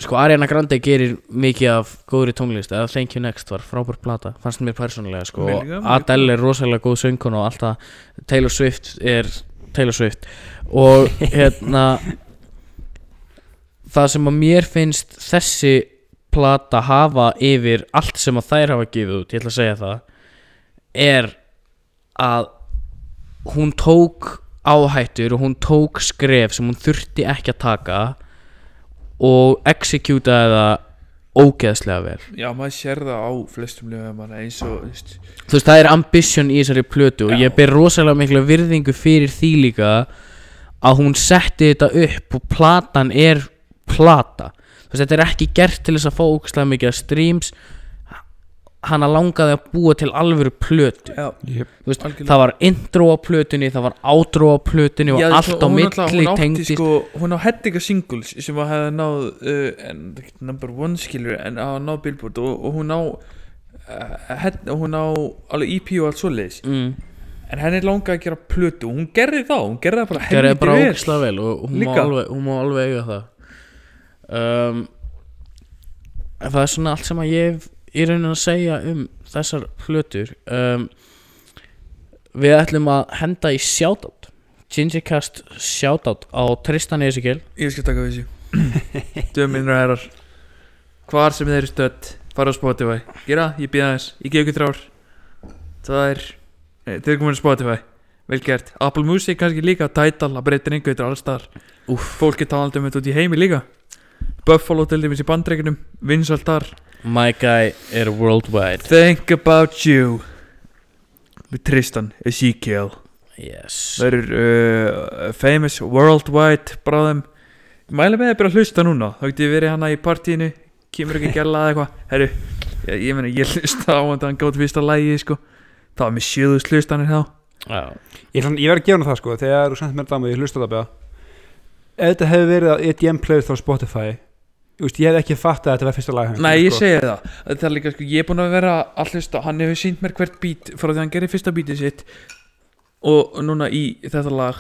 sko Ariana Grande gerir mikið af góðri tónlist eða Thank You Next var frábær plata fannst mér persónulega sko. Mér líka, mér Adele er rosalega góð söngkona og allt það Taylor Swift er Taylor Swift. Og hérna það sem að mér finnst þessi plata hafa yfir allt sem að þær hafa gefið út, ég ætla að segja það er að hún tók áhættur og hún tók skref sem hún þurfti ekki að taka og executaði það ógeðslega vel. Já, maður sér það á flestum lögum eins og, veist. Þú veist það er ambition í þessari plötu og Já. ég ber rosalega mikla virðingu fyrir því líka að hún setti þetta upp og platan er plata. Þú veist þetta er ekki gert til þess að fá ógeðslega mikið streams hana langaði að búa til alvöru plötu. Já, Yep. Þú veist, það var intro á plötunni, það var outro á plötunni og Já, allt á milli tengdist sko, Hún á hettinga singles sem að hefði náð uh, en, ekki number one skilur en að náð billboard og, og hún á uh, og hún á alveg EP og allt svoleiðis. Mm, en henni langaði að gera plötu og hún gerði það, hún gerði það bara bara vel ógislega vel og hún má, alveg, hún má alveg eiga það. Um, það er svona allt sem að ég hef í raunin að segja um þessar plötur um, við ætlum að henda í shoutout. Gingercast shoutout á Tristan Ezekiel. Ég skal taka við þessu. Döminir og herrar. Hvar sem þeir eru stödd Fara á Spotify. Gera, ég býða þess Ég gef ykkur þrjár. Það er Þeir eru komin á Spotify. Vel gert. Apple Music kannski líka Tidal Það breytir einhver Þetta er alls staðar. Úff. Fólk er talandi um þetta út í heimi líka Buffalo til dæmis í bandreikinum Vinsalt þar. My guy er worldwide. Think about you Tristan Ezekiel. Yes. Það eru uh, famous worldwide bráðum. Ég mæli með að byrja að hlusta núna. Þá geti ég verið hana í partíinu. Kemur ekki gæla eða eitthvað. Herru, ég, ég meina ég hlusta á hann Hann gátt fyrsta lægi sko. Það var með sjöðust hlustanir þá. Já. Ég, ég verð að gefa hana það sko Þegar þú sendt mér það með ég hlusta það beða Ef þetta hefði verið á EDM playlist á Spotify Veist, ég hef ekki fattað að þetta var fyrsta lag hans, Nei, ég sko. segi það Það er líka sko, ég er búin að vera að hlusta Hann hefur sínt mér hvert beat Frá því hann gerir fyrsta beatið sitt Og núna í þetta lag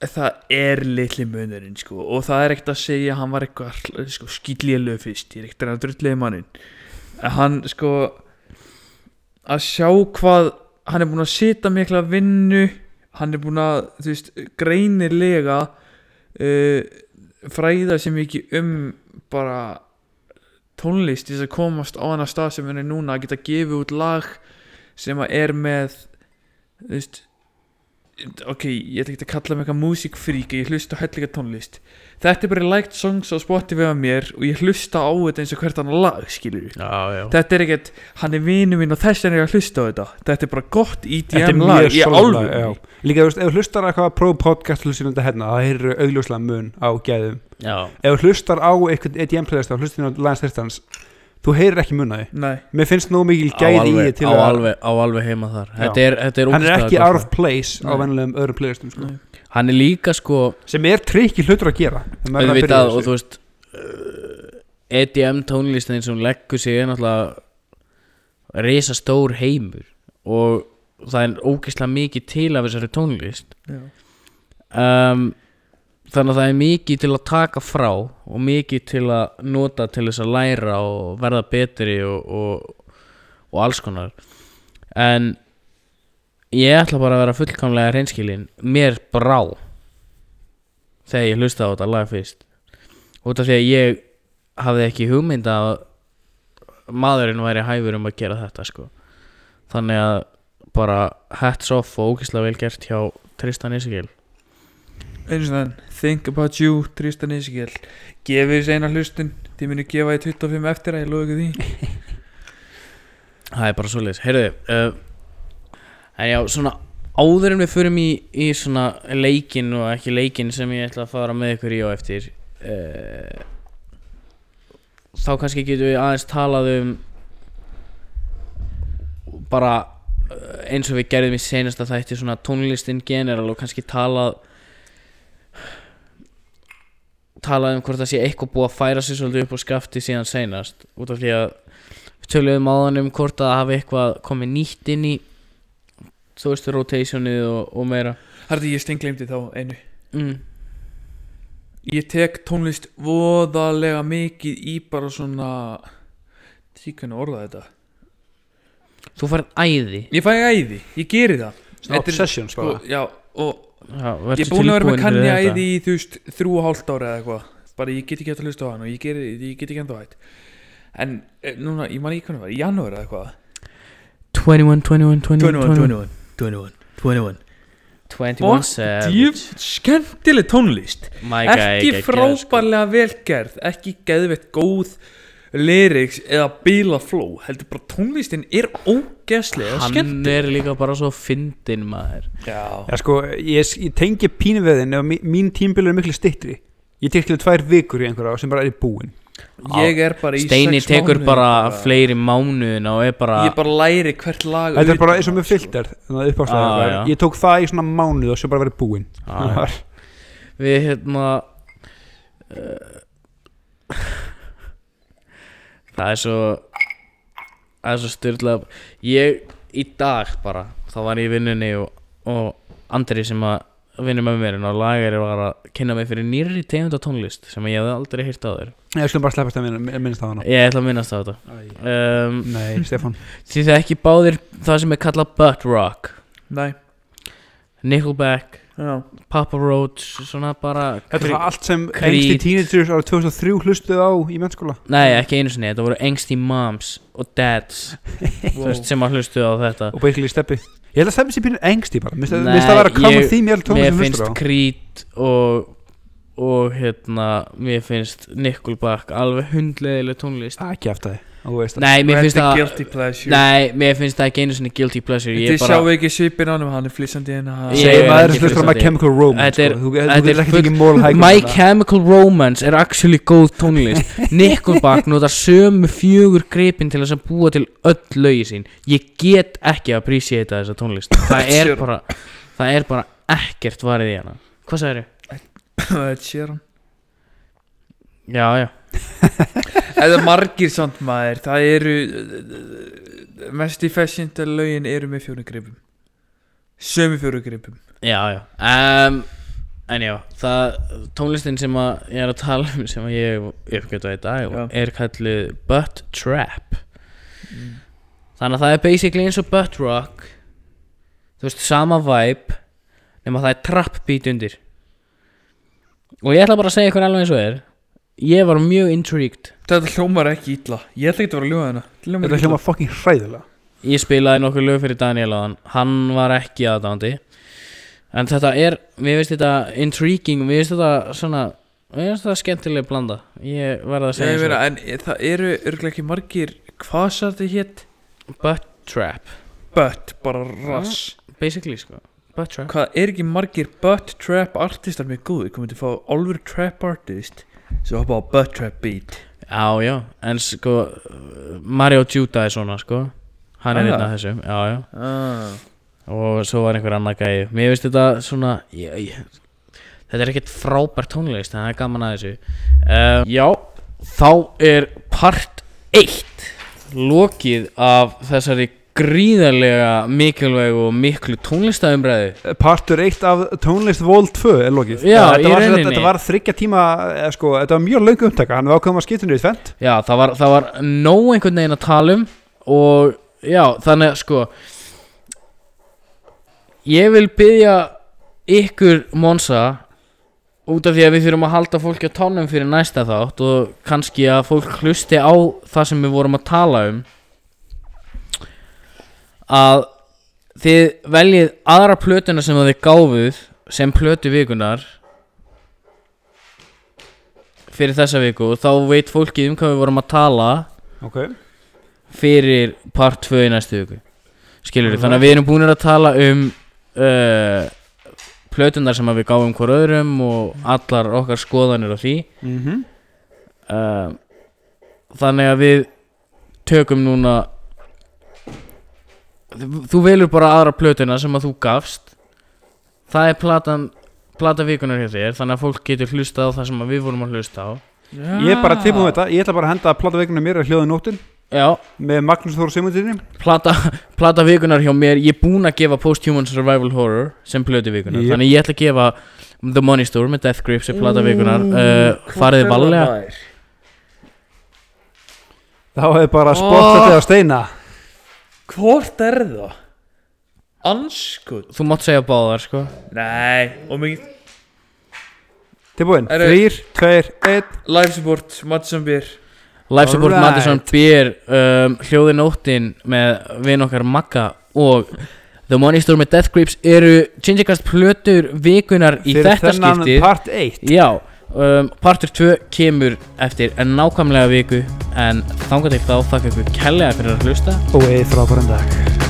Það er litli munurinn sko Og það er ekkert að segja að Hann var eitthvað sko, skýtlélög fyrst Ég er ekkert að drulliði mannin En hann sko Að sjá hvað Hann er búin að sita mikla vinnu Hann er búin að, þú veist, greinilega uh, fræða sem ekki um bara tónlist til þess að komast á hana stað sem hann er núna að geta gefið út lag sem að er með þú veist ok, ég ætla ekki að kalla mig eitthvað músikfrík ég hlusta á hellinga tónlist. Þetta er bara liked songs á Spotify af mér og ég hlusta á þetta eins og hvert annar lag skilur Já, já. Þetta er ekkert, hann er vinu minn og þess er ég að hlusta á þetta. Þetta er bara gott Þetta er EDM lag í solid lag, álfu já. Líka, þú veist, ef þú hlustar á eitthvað pro-podcast hlustinandi hérna, það heyrðu augljóslega mun á gæðum. Já, Ef þú hlustar á eitthvað EDM playlist á hlustinu á Lance Þyrstans þú heyrir ekki mun að því nei, Mér finnst nóg mikil á gæði í því á, að alveg, á alveg heima þar. Þetta er, þetta er hann er ekki out of place á Nei. vennilegum öðrum playlistum sko. nei. Hann er líka sko sem er trikki hlutur að gera er að byrja auðvitað á og þú veist uh, EDM tónlistin sem leggur sig er náttúrulega risa stór heimur og það er ógeðslega mikið til af þessari tónlist Já. um, þannig að það er mikið til að taka frá og mikið til að nota til þess að læra og verða betri og, og, og alls konar. En ég ætla bara að vera fullkomlega reynskilin mér brá þegar ég hlusta á þetta lag fyrst. Út af því að ég hafði ekki hugmynd að maðurinn væri hæfur um að gera þetta sko. Þannig að bara hats off og ógislega vel gert hjá Tristan Isigil einu svona Think About You, Tristan Ezekiel. Gefið þessi eina hlustun þið munu gefa í 25 eftir að ég loðu ekki því. Það er bara svoleiðis, heyrðu uh, En já, svona áður en við förum í, í svona leikin og ekki leikin sem ég ætla að fara með ykkur í á eftir uh, þá kannski getum við aðeins talað um bara uh, eins og við gerðum í senasta þætti svona tónlistin general og kannski talað talað um hvort það sé eitthvað búið að færa sig svolítið upp á skafti síðan seinast út af því að töluðum áðan um hvort að hafi eitthvað komið nýtt inn í þú veist rotationið og, og meira. Harði ég steingleymdi þá einu. Mm. Ég tek tónlist voðalega mikið í bara svona hvernig orða þetta. Þú færð æði. Ég fæ æði, ég geri það. Obsessions sko, bara Já, og Já, ég er búin að vera með kanni æði í þú veist þrjú og hálft ára eða eitthvað. Bara ég get ekki hægt að hlusta á hann og ég, geri, ég get ekki enda hægt. En eh, núna, ég man ekki hvernig var, í janúar eða eitthvað. 21, 21, 21, 21 21, 21 21 og Savage skemmtileg tónlist. Ekki sko. frábærlega velgerð ekki geðveitt góð lyrics eða bíla flow heldur bara tónlistin er ógeðslega Hann skemmtileg. er líka bara svo fyndin maður. Já, Já sko, ég, ég tengi pínu við þinn ef mí- mín tímbil er miklu styttri. Ég tek til tvær vikur í einhverja sem bara er í búin. Ég er bara í Steini tekur mánuði bara fleiri mánuðin og er bara ég bara læri hvert lag Þetta er bara eins og filter Þannig að Ah. Ég tók það í svona mánuð og svo bara verið búin Já, Það já. var- við hérna uh, það er svo það er svo styrla ég í dag bara þá var ég í vinnunni og, og Andri sem að vinnur með mér og lagari var að kynna mig fyrir nýrri tegund af tónlist sem ég hefði aldrei hýrt á þér Ég skulum bara sleppast að minna- minnast á hana. Ég ætla að minnast á þetta. Um, Nei, Stefán. Því það ekki báðir það sem er kallað butt rock. Nei, Nickelback, Papa Roach svona bara Þetta er allt sem Creed. engsti teenagers ára 2003 hlustuð á í mennskóla. Nei, ekki einu sinni, þetta voru engsti moms og dads veist, sem að hlustu á þetta. Og basically steppi. Ég held að steppi sér pínu engsti bara. Mér finnst það að vera common ég- theme í allir Mér tónlist sem finnst hlustur á. Creed og og hérna, mér finnst Nickelback alveg hundleðileg tónlist. Ekki eftir það það. Nei, mér finnst er það guilty pleasure. Nei, mér finnst það ekki einu sinni guilty pleasure. Ég Þið er sjáu ekki svipin á hann hann er flissandi hérna. Ég Segir er maður ekki sem hlustur á My. Chemical Romance er- sko. Er My Chemical Romance er actually góð tónlist. Nickelback notar sömu fjögur gripin til þess að búa til öll lögi sín. Ég get ekki að appreciata þessa tónlist. Það er bara Það er bara ekkert varið í hana. Hvað sagði Þetta sér hann Já, já. Eða margir samt maður. Það eru Mest í fashionta lögin eru með fjóru gripum. Sömu fjóru gripum. Já, já. Um, En já, það tónlistin sem að ég er að tala um sem að ég uppgötu í dag Já. er kallið Butt Trap. Þannig að það er basically eins og Butt Rock Þú veist, sama vibe nema það er trap beat undir. Og ég ætla bara að segja ykkur alveg eins og er Ég var mjög intrigued. Þetta hljómar ekki illa. Ég ætla ekki að vera að ljóða Hljómar Þetta ekki hljóma fucking hræðilega. Ég spilaði nokkuð lög fyrir Daniel á hann Hann var ekki aðdándi En þetta er, mér finnst þetta intriguing Mér finnst þetta svona Mér finnst þetta skemmtileg blanda. Ég verða að segja Ég svona. En það eru örglega ekki margir Hvað sá þetta hétt? Butt trap. Butt, bara rass. Basically sko. Butt trap. Hvað er ekki margir butt trap artistar með góðu? Komið til að fá alvöru trap artist Svo hoppa á butt trap beat. Já, já En sko Mario Juda er svona sko. Hann er Ah. einn af þessum Já, já. Ah. Og svo var einhver annar gæði Mér finnst þetta svona ég, ég, Þetta er ekkert frábært tónlist En það er gaman að þessu. Uh, Já Þá er part 1 Lokið af þessari gríðarlega mikilvæg og miklu tónlistæðumræðu Partur 1 af tónlist Vol 2 er lokið. Já, þetta í var, rauninni. Þetta var þryggja tíma eða, sko, Þetta var mjög löng umtaka Hann var ákveðum að skipta niður í tvent Já, það var, það var nóg einhvern veginn að tala um Og já, þannig að sko Ég vil byggja ykkur Monsa út af því að við þurfum að halda fólki á tánum fyrir næsta þátt og kannski að fólk hlusti á það sem við vorum að tala um að þið veljið aðra plötuna sem þið gáfuð sem plötu vikunar fyrir þessa viku og þá veit fólkið um hvað við vorum að tala Ok fyrir part 2 í næstu viku skilur Alright. þannig að við erum búin að tala um uh, plötunar sem að við gáum hver öðrum og allar okkar skoðanir á því mm -hmm. uh, þannig að við tökum núna þú velur bara aðra plötuna sem að þú gafst. Það er platan plata vikunar hér þér þannig að fólk getur hlustað á það sem að við vorum að hlusta á. Ég er bara tilbúin með þetta. Ég ætla bara að henda að plata veikuna mér að hljóða nóttin. Já, með Magnús Þóru Simundinni plata, plata vikunar hjá mér Ég er búinn að gefa Post-Human Survival Horror sem plötu vikunar Jep. Þannig ég ætla að gefa The Money Store með Death Grips sem plata vikunar uh, Farið valega þá hefur bara spottet á steina Hvort er það? Anskot Þú mátt segja báðar sko. Nei, og mikið tilbúin, Eru- þrýr, tveir, einn. Life support, Madison Beer. Life Support Alright. Madison Beer um, Hljóði nóttin með vin okkar Magga og The Money Store með Death Grips eru Chingecast plötur vikunar í fyrir þetta þennan skiptið. part 1 Já, um, partur 2 kemur eftir en nákvæmlega viku en þangað til þá þakka ykkur kærlega fyrir að hlusta. Og eða frábæran dag